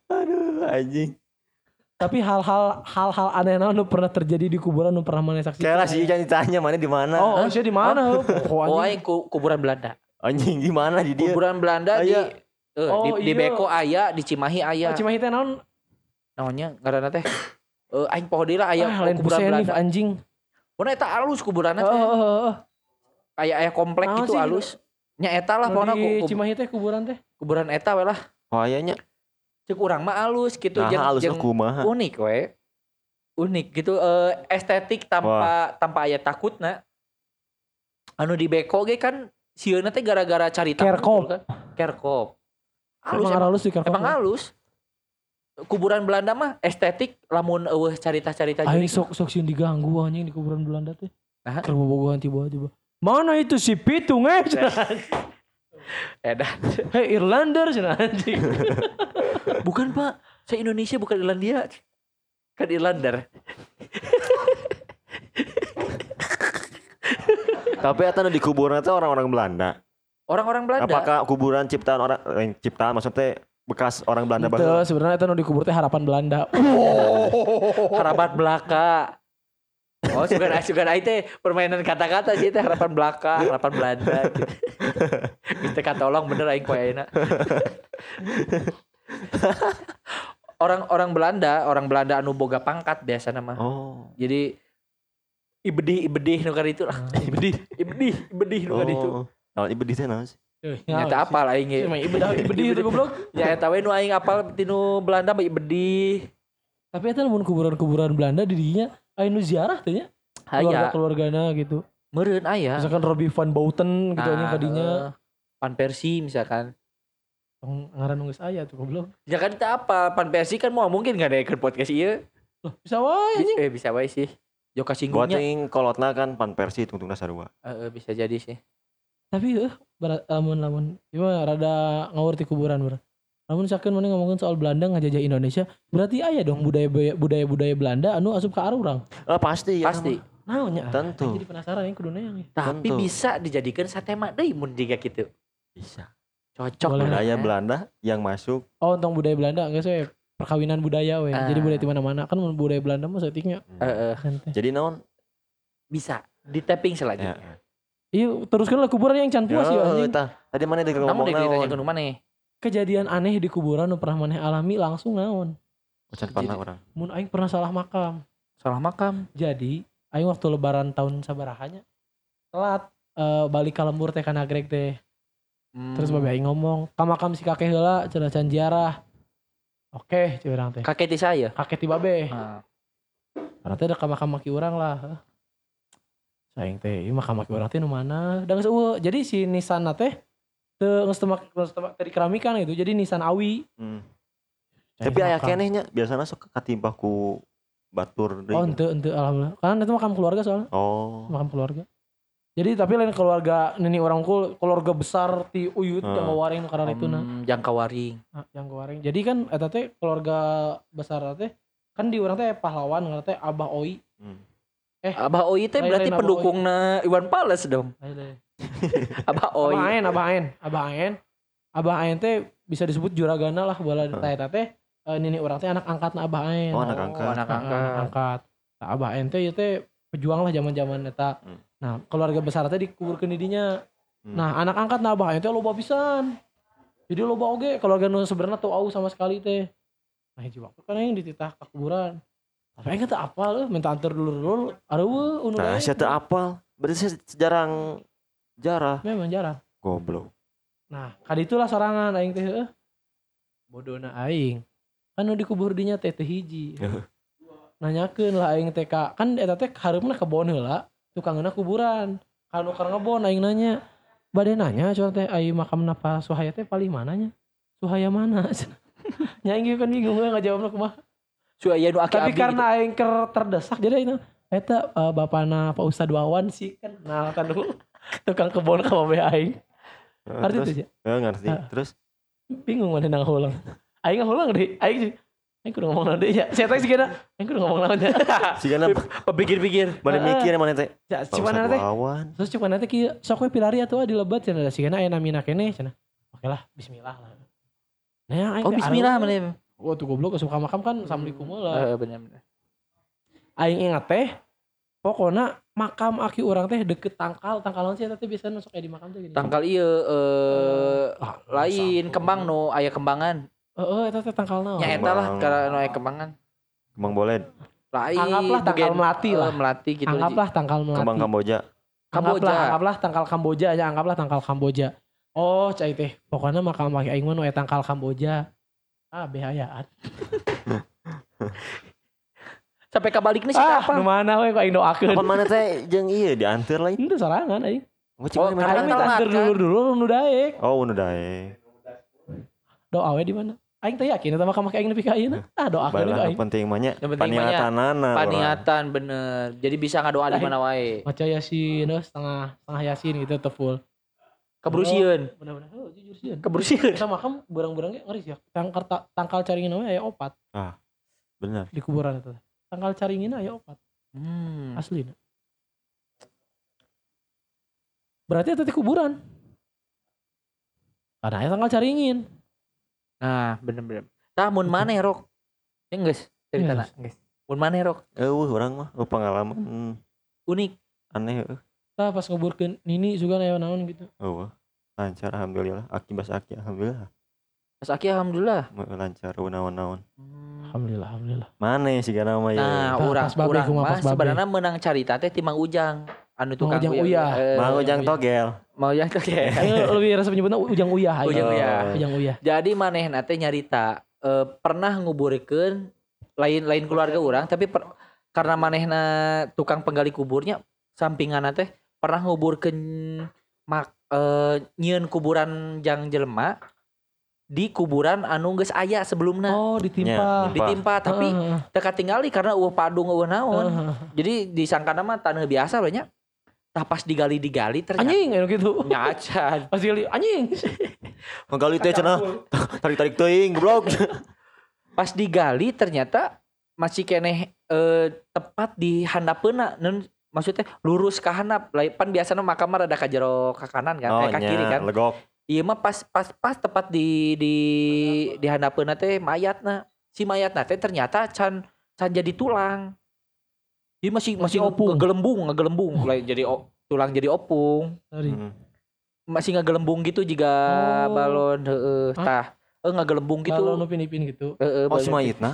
Aduh anjing. Tapi hal-hal hal-hal aneh naon nu pernah terjadi di kuburan nu pernah mana saksikan? Kayak lah sih jangan ditanya mana di mana. Oh, oh, sih di mana? Oh, Oh, aing ku, kuburan Belanda. Anjing di mana di dia? Kuburan Belanda di Aya. eh, Oh, di, di iya. Beko aya, di Cimahi aya. Oh, Cimahi teh naon? Naonnya ngaranna teh? Eh aing poho deui lah aya Ah, kuburan Busenif Belanda. anjing. Pokona eta alus kuburanna teh. oh, oh, oh. Aya aya komplek Naon gitu sih? alus. Nya eta lah pokona di ku, Cimahi teh kuburan teh. kuburan eta we lah. Oh ayahnya. Cek urang mah alus gitu Nah, jeung halus jeung kumaha. unik we. Unik gitu eh, estetik tanpa tanpa aya takutna. Anu di Beko ge kan sieuna teh gara-gara carita Kerkop. kan. Kerkop. Alus Emang halus di Kerkop. emang halus. Kuburan Belanda mah estetik lamun eueuh carita-carita jadi sok sok sieun diganggu anjing di kuburan Belanda teh. Aha. Keur bobogohan tiba-tiba. Mana itu si Pitung eh? edan. Hei Irlander cenah anjing. Bukan pak, saya Indonesia bukan Irlandia. Kan Irlander. Tapi eta nu di kuburan teh orang-orang Belanda. Orang-orang Belanda. Apakah kuburan ciptaan orang eh, ciptaan maksudnya bekas orang Belanda Itu baru? sebenarnya itu nu dikubur teh harapan Belanda. harapan belaka. Oh, sugan sugan teh permainan kata-kata sih teh harapan belaka, harapan Belanda. Kita katolong bener aing poe ayeuna. Orang-orang Belanda, orang Belanda anu boga pangkat biasa nama. Oh. Jadi ibedih ibedih nu itu lah. Ibedi. Ibedih ibedih nu itu. Oh. Naon ibu di sana sih? Nyata apal aing ge. Emang ibedah ibedi itu goblok. Ya eta we nu aing apal tinu Belanda mah ibedih. Tapi itu lamun kuburan-kuburan Belanda di dinya aya nu ziarah teh nya. Aya Keluarga-keluargana gitu. meureun aya. Misalkan Robbie Van Bouten gitu nya Nah, kadinya. eh, Pan Persi misalkan. Tong ngaran nu geus aya tuh goblok. Ya kan kita apa? Pan Persi kan mau mungkin nggak ada ikut podcast iya. Loh, bisa wae anjing. eh bisa wae sih. Joka singgungnya. yang kolotna kan pan Persi tungtungna sarua. Eh, eh, bisa jadi sih. Tapi eh berat lamun lamun cuma rada ngawur ti kuburan ber. Lamun sakeun mana ngomongin soal Belanda ngajajah Indonesia, berarti aya dong budaya budaya budaya Belanda anu asup ka arurang. Eh pasti ya. Pasti. Naonnya? Tentu. Jadi penasaran yang kudu yang Tapi Tentu. bisa dijadikan satema deui mun jika gitu. Bisa. Cocok Budaya ya. Belanda yang masuk Oh, tentang budaya Belanda enggak sih perkawinan budaya we. Jadi Ah. budaya di mana-mana kan budaya Belanda mah setiknya. Eh, eh, Jadi naon? bisa di tapping Ya. selanjutnya. Iya, teruskan lah kuburan yang can puas ya anjing. Tadi mana dia ngomong naon? ke mana nih? Kejadian aneh di kuburan nu pernah maneh alami langsung naon. Ucan pernah orang. Mun aing pernah salah makam. Salah makam. Jadi, aing waktu lebaran tahun sabarahanya telat eh, balik ka lembur teh kana Greg teh. Hmm. Terus babe aing ngomong, "Ka makam si kakek heula cenah can ziarah." Oke, urang teh. kakek ti saya. Kakek ti babe. Nah, Karena teh ada ka makam maki urang lah. Saing teh, ieu makam maki urang teh nu mana? Da geus eueuh. Jadi si Nissan teh teu geus make tadi keramikan gitu. Jadi Nissan Awi. Hmm. Tapi aya makam. kenehnya biasanya sok katimpah ku batur deui. Oh, ente ente alhamdulillah. Kan itu makam keluarga soalnya, Oh. makam keluarga. Jadi tapi lain keluarga nini orang kul keluarga besar ti uyut Hmm. yang waring karena itu nah. jangka waring. Nah, yang waring. Jadi kan eta teh keluarga besar teh kan di orang teh pahlawan ngaran teh Abah Oi. Hmm. Abah Oi teh berarti Abah pendukungna Iwan Fals dong. Abah Abah Oi. Aen, Abah Aen, Abah Aen. Abah Aen teh bisa disebut juragana lah bola Hmm. teh teh eh, nini orang teh anak angkatna Abah Aen. Oh, anak Oh, angkat. anak Nah, angkat. anak angkat. Nah, Abah Aen teh ieu teh pejuang lah zaman-zaman eta. Hmm. Nah, keluarga besar teh dikuburkeun di dinya. Hmm. Nah, anak angkat nah Abah Aen teh loba pisan. Jadi loba oge keluarga nu sebenarnya tuh au sama sekali teh. Nah, hiji waktu kan yang dititah ke kuburan. Tapi aing teh apal euy, minta antar dulur-dulur. Areueuh unu Nah, saya teu apal. Berarti saya jarang jarah. Memang jarang. Goblok. Nah, kali itulah sorangan aing teh heuh. Bodona aing. Kan nu dikubur dinya teh teh hiji. Nanyakeun lah aing teh ka kan eta teh hareupna kebon heula, tukangna kuburan. Kan keur ngebon aing nanya. Bade nanya cuman teh aing makam napa Suhaya teh paling mananya? Suhaya mana? nya aing ge kan bingung we ngajawabna kumaha. Su aya nu aki Tapi karena aing ker terdesak jadi itu eta uh, bapana Pak Ustad Wawan sih kan kenal kan dulu tukang kebun ka babe aing. Eh, terus tuh ya. eh, ngerti terus Bingung mana nang ulang. Aing ngulang deh. Aing sih. Aing kudu ngomong nanti ya. Saya tahu sih kira. Aing kudu ngomong nanti. si kana Pepikir-pikir. bade Heeh. mikir mana teh Ya, cuman nanti terus cuman nanti kieu sok we pilari atuh di lebat cenah si kana aya namina kene cenah. Oke lah, bismillah lah. Nah, aing Oh bismillah mana. Wah tuh goblok suka makam kan assalamualaikum lah. Heeh bener bener. Aing ingat teh pokoknya makam aki orang teh deket tangkal tangkalan sih tapi biasa nusuk kayak di makam tuh gini. Tangkal ieu eh Ah, lain kembang no aya kembangan. Heeh, eta teh tangkal naon. Nya eta lah Kembang. karena no aya kembangan. kembang boleh Lain. Anggaplah tangkal melati lah. melati gitu. Anggaplah tangkal melati. kembang Kamboja Anggaplah, Kamboja. anggaplah tangkal Kamboja aja, anggaplah tangkal Kamboja. Oh, cai teh. Pokoknya makam aki aing mah nu aya tangkal Kamboja. Ah, behayaan. Sampai kabaliknya sih Ah, apa? nu mana we kok aing doakeun. apa mana teh jeung ieu diantir lain Itu sorangan aing. oh, Oh, Aing mana? minta telat, anter kan? dulu dulu nu daek. oh udah dae Doa we di mana? Aing teh yakin eta makam aki aing nepi ka ayeuna. Ah, doakeun Baiklah, we yang aing. penting mah nya Yang penting mah nya paniatanana urang. Paniatan bener. Jadi bisa ngadoa di mana wae. Maca Yasin, eh, setengah setengah Yasin gitu teh full. Kebersihan. Bener-bener. Oh, jujur sih. Kebersihan. Kita makam berang-berangnya ngeri ya. Tangkal ta- tangkal caringin we aya opat bener di kuburan itu. Tangkal caringin aya opat Hmm. asli. Berarti itu di kuburan. Karena aya tangkal caringin. Nah, bener-bener. Tah mun maneh rok. Ya geus ceritana, geus. Mun maneh rok eueuh urang mah oh, pengalaman hmm, unik. aneh eueuh Tah pas nguburkeun nini juga aya naon gitu. eueuh lancar alhamdulillah aki bas aki alhamdulillah Mas Aki alhamdulillah. Mau lancar naon-naon Alhamdulillah, alhamdulillah. mana sih kana mah ya Nah, Tah, urang urang mah sebenarnya menang carita teh timang ujang. Anu Mang tukang Ujang Uyah. Eh, mau ujang togel Mau ujang togel. Lebih rasa menyebutnya ujang uyah. Ujang uyah. Ujang uyah. Jadi manehna teh nyarita eh, pernah nguburikeun lain lain keluarga orang tapi per- karena manehna tukang penggali kuburnya sampingan teh pernah nguburkeun mak nyieun kuburan jang jelema di kuburan anu geus aya sebelumna Oh, ditimpa. ditimpa tapi Heeh, teka tinggali karena eueuh padung eueuh naon heeh. jadi disangka nama tanah biasa banyak tah pas digali-digali ternyata Anjing anu gitu. nyacan Pas gali anjing. Menggali teh cenah tarik-tarik teuing goblok. pas digali ternyata masih keneh eh, tepat di handapeuna maksudnya lurus ke handap pan biasanya makam mah rada ka jero ka kanan kan eh, ka nya, kiri kan Legok. iya mah pas pas pas tepat di di di handapeuna teh mayatna si mayatna teh ternyata can can jadi tulang jadi masih masih, Masih opung. ngegelembung ngegelembung Lai jadi o- tulang jadi opung Sorry. Hmm. masih ngegelembung gitu jika Oh. balon heeh tah eh ngegelembung gitu Kalau nu pinipin gitu. heeh Oh si balon. mayitna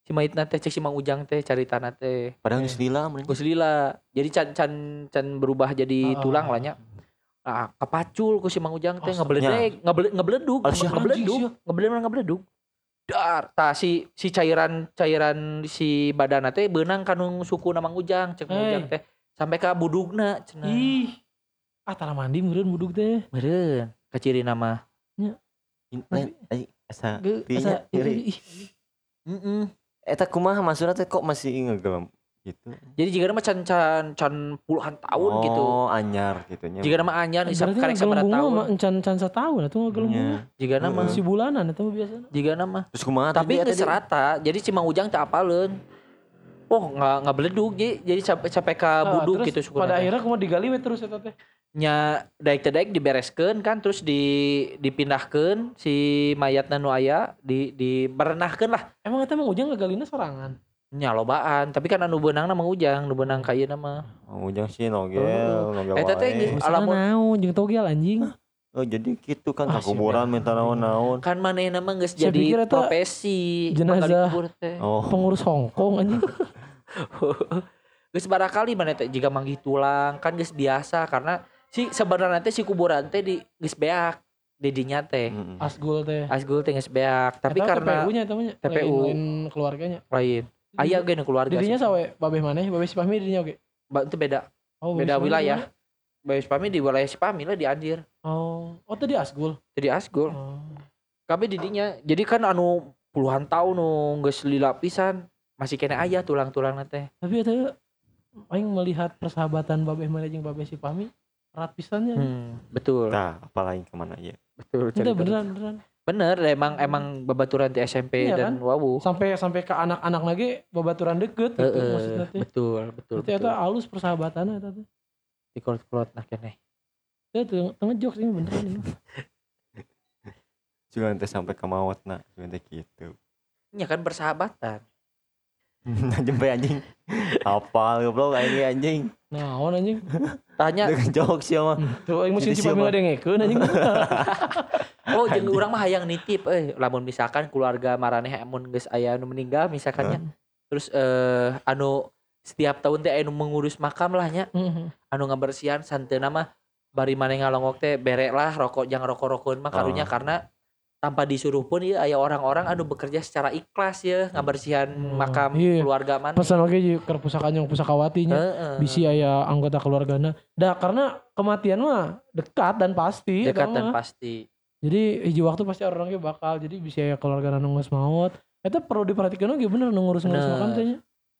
si mayitna teh cek si Mang Ujang teh caritana teh padahal geus lila meureun. Gus Lila. Jadi can can can berubah jadi Ah, tulang ah, lah nya. Ah, kepacul ku si Mang Ujang teh Astaga. ngebeledeg, ngebele- ngebeledug, Ah, sia. Dar, tah si si cairan cairan si badan teh beunang kanu suku Mang Ujang, cek Hey. Ujang teh sampai ka budugna cenah. Ih. Ah, tara mandi meureun buduk teh. Meureun, kaciri nama. Lain ai asa asa- ih, Heeh. Eta kumaha maksudna teh kok masih ngegelem gitu. Jadi jika nama can can can puluhan tahun oh, gitu. anyar gitu nya. Jika nama anyar Berarti karek ngegelembung mah tahun. encan encan satahun atuh ngegelembung. Nya. mah. Jika nama. Si bulanan eta mah biasana. jika nama Terus kumaha tapi tadi, geus tadi? rata jadi si Mang Ujang teh apaleun oh nggak nggak beledug jadi jadi sampai sampai ke Ah, buduk terus gitu syukur Pada akhirnya kumaha digali we terus eta teh. nya daik teh daik dibereskeun kan terus di dipindahkeun si mayatna nu aya di di berenahkeun lah Emang eta emang ujang ngegalina sorangan. Nya lobaan tapi kan anu beunangna Mang Ujang nu beunang ka ieu mah Oh, ujang sih nogel, Oh. nogel Eta teh wae. geus- Alamun naon jeung togel anjing. Oh, jadi gitu kan Ah, kuburan minta naon-naon. kan manehna mah geus Saya pikir jadi profesi jenazah. menggali kubur teh Oh, Pengurus Hongkong anjing. geus barakali mana teh jika manggih tulang kan geus biasa karena si sebenarnya teh si kuburan teh di geus beak di dinya teh mm-mm. Asgul teh. Asgul teh geus beak tapi Eta karena TPU-nya TPU. lain keluarganya. lain aya ge nu keluarga Dirinya sawe babeh maneh, babeh si Fahmi dirinya oke. Ba- itu beda Oh, beda babeh wilayah di Bayi Spami di wilayah Spami lah di Andir mana? Oh, oh tadi Asgul. jadi Asgul Oh. kami didinya jadi kan anu puluhan tahun nu geus lila pisan masih kena ayah tulang-tulang teh Tapi itu aing melihat persahabatan babeh mana jeung babeh si Pami erat pisannya. hmm, betul Nah, apalagi ke mana ya? betul cerita. beneran beneran. Bener emang emang babaturan di SMP Iya dan wawu Sampai sampai ke anak-anak lagi babaturan deket gitu Heeh, maksudnya betul betul Berarti betul eta halus persahabatannya teh. di kolot nah kene Itu tengah jokes ini beneran ini. Juga nanti sampai ke mawat nak, juga nanti gitu. ya kan persahabatan Jempe anjing. Hafal goblok ini anjing. Nah, awan anjing. tanya Dengan jokes ya mah. Tuh aing mesin Jadi si Pami siapa? ngadengekeun anjing. oh jeung urang mah hayang nitip eh lamun misalkan keluarga maraneh amun geus aya anu meninggal misalkannya terus eh anu setiap tahun teh anu mengurus makam lah nya Heeh. anu ngabersihan santeuna mah bari maneh ngalongok teh berek lah rokok jangan rokok-rokokeun mah karunya Oh. karena tanpa disuruh pun ya aya orang-orang anu bekerja secara ikhlas ya ngabersihan Hmm, makam iya. keluarga maneh Pesan oke jeung ke pusaka yang pusakawatinya. Heeh. Bisi aya anggota keluargana. Dah karena kematian mah dekat dan pasti dekat dan mah. pasti Jadi hiji waktu pasti orangnya bakal jadi bisa ya keluarga nunggu maut. Itu perlu diperhatikan lagi bener ngurus-ngurus Bener. makam teh nya.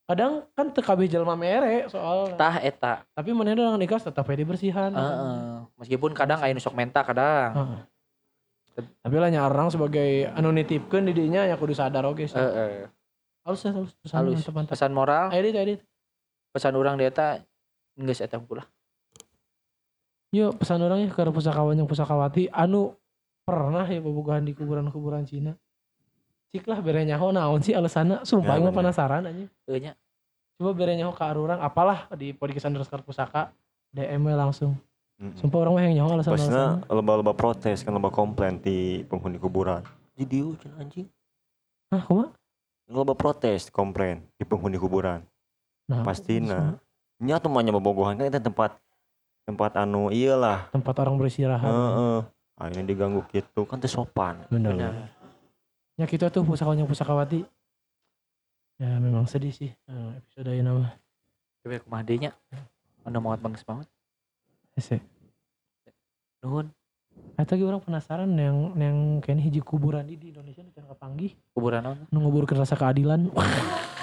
Kadang kan teu kabeh jelema mere soal. tah eta Tapi mana dengan nikah tetap aja dibersihan. Heeh. meskipun kadang aya nu sok menta kadang Heeh. Tapi lah orang sebagai anu nitipkeun di dinya ya kudu sadar oge sih. Heeh. Halus ya, halus. Pesan halus mantap, mantap. pesan moral Ayo dit, ayo dit. pesan orang dia eta geus eta pula Yuk pesan orangnya ke pusakawan yang pusakawati anu pernah ya bobogohan di kuburan-kuburan Cina. Cik lah bere nyaho naon sih alasanna sumpah Ya, bener. penasaran aja. Nya Coba bere nyaho ka arurang apalah di podcast underscore pusaka DM we langsung. Mm-mm. Sumpah orang mah yang nyaho alasan alasan. Loba-loba protes kan loba komplain di penghuni kuburan. Jadi ujian anjing. Hah, kumaha? Loba protes komplain di penghuni kuburan. Nah, Pastina. Nya tuh mah bobogohan kan itu tempat tempat anu iyalah. tempat orang beristirahat. Heeh. Akhirnya diganggu gitu kan teu sopan. Bener. benar Ya kita tuh pusakawan yang pusakawati. Ya memang sedih sih eh, episode ini nama. tapi kumaha deui nya anu maot bangis banget Ese. nuhun ge orang penasaran yang yang kayaknya hiji kuburan di di Indonesia nu can kapanggih kuburan naon nu nguburkeun rasa keadilan.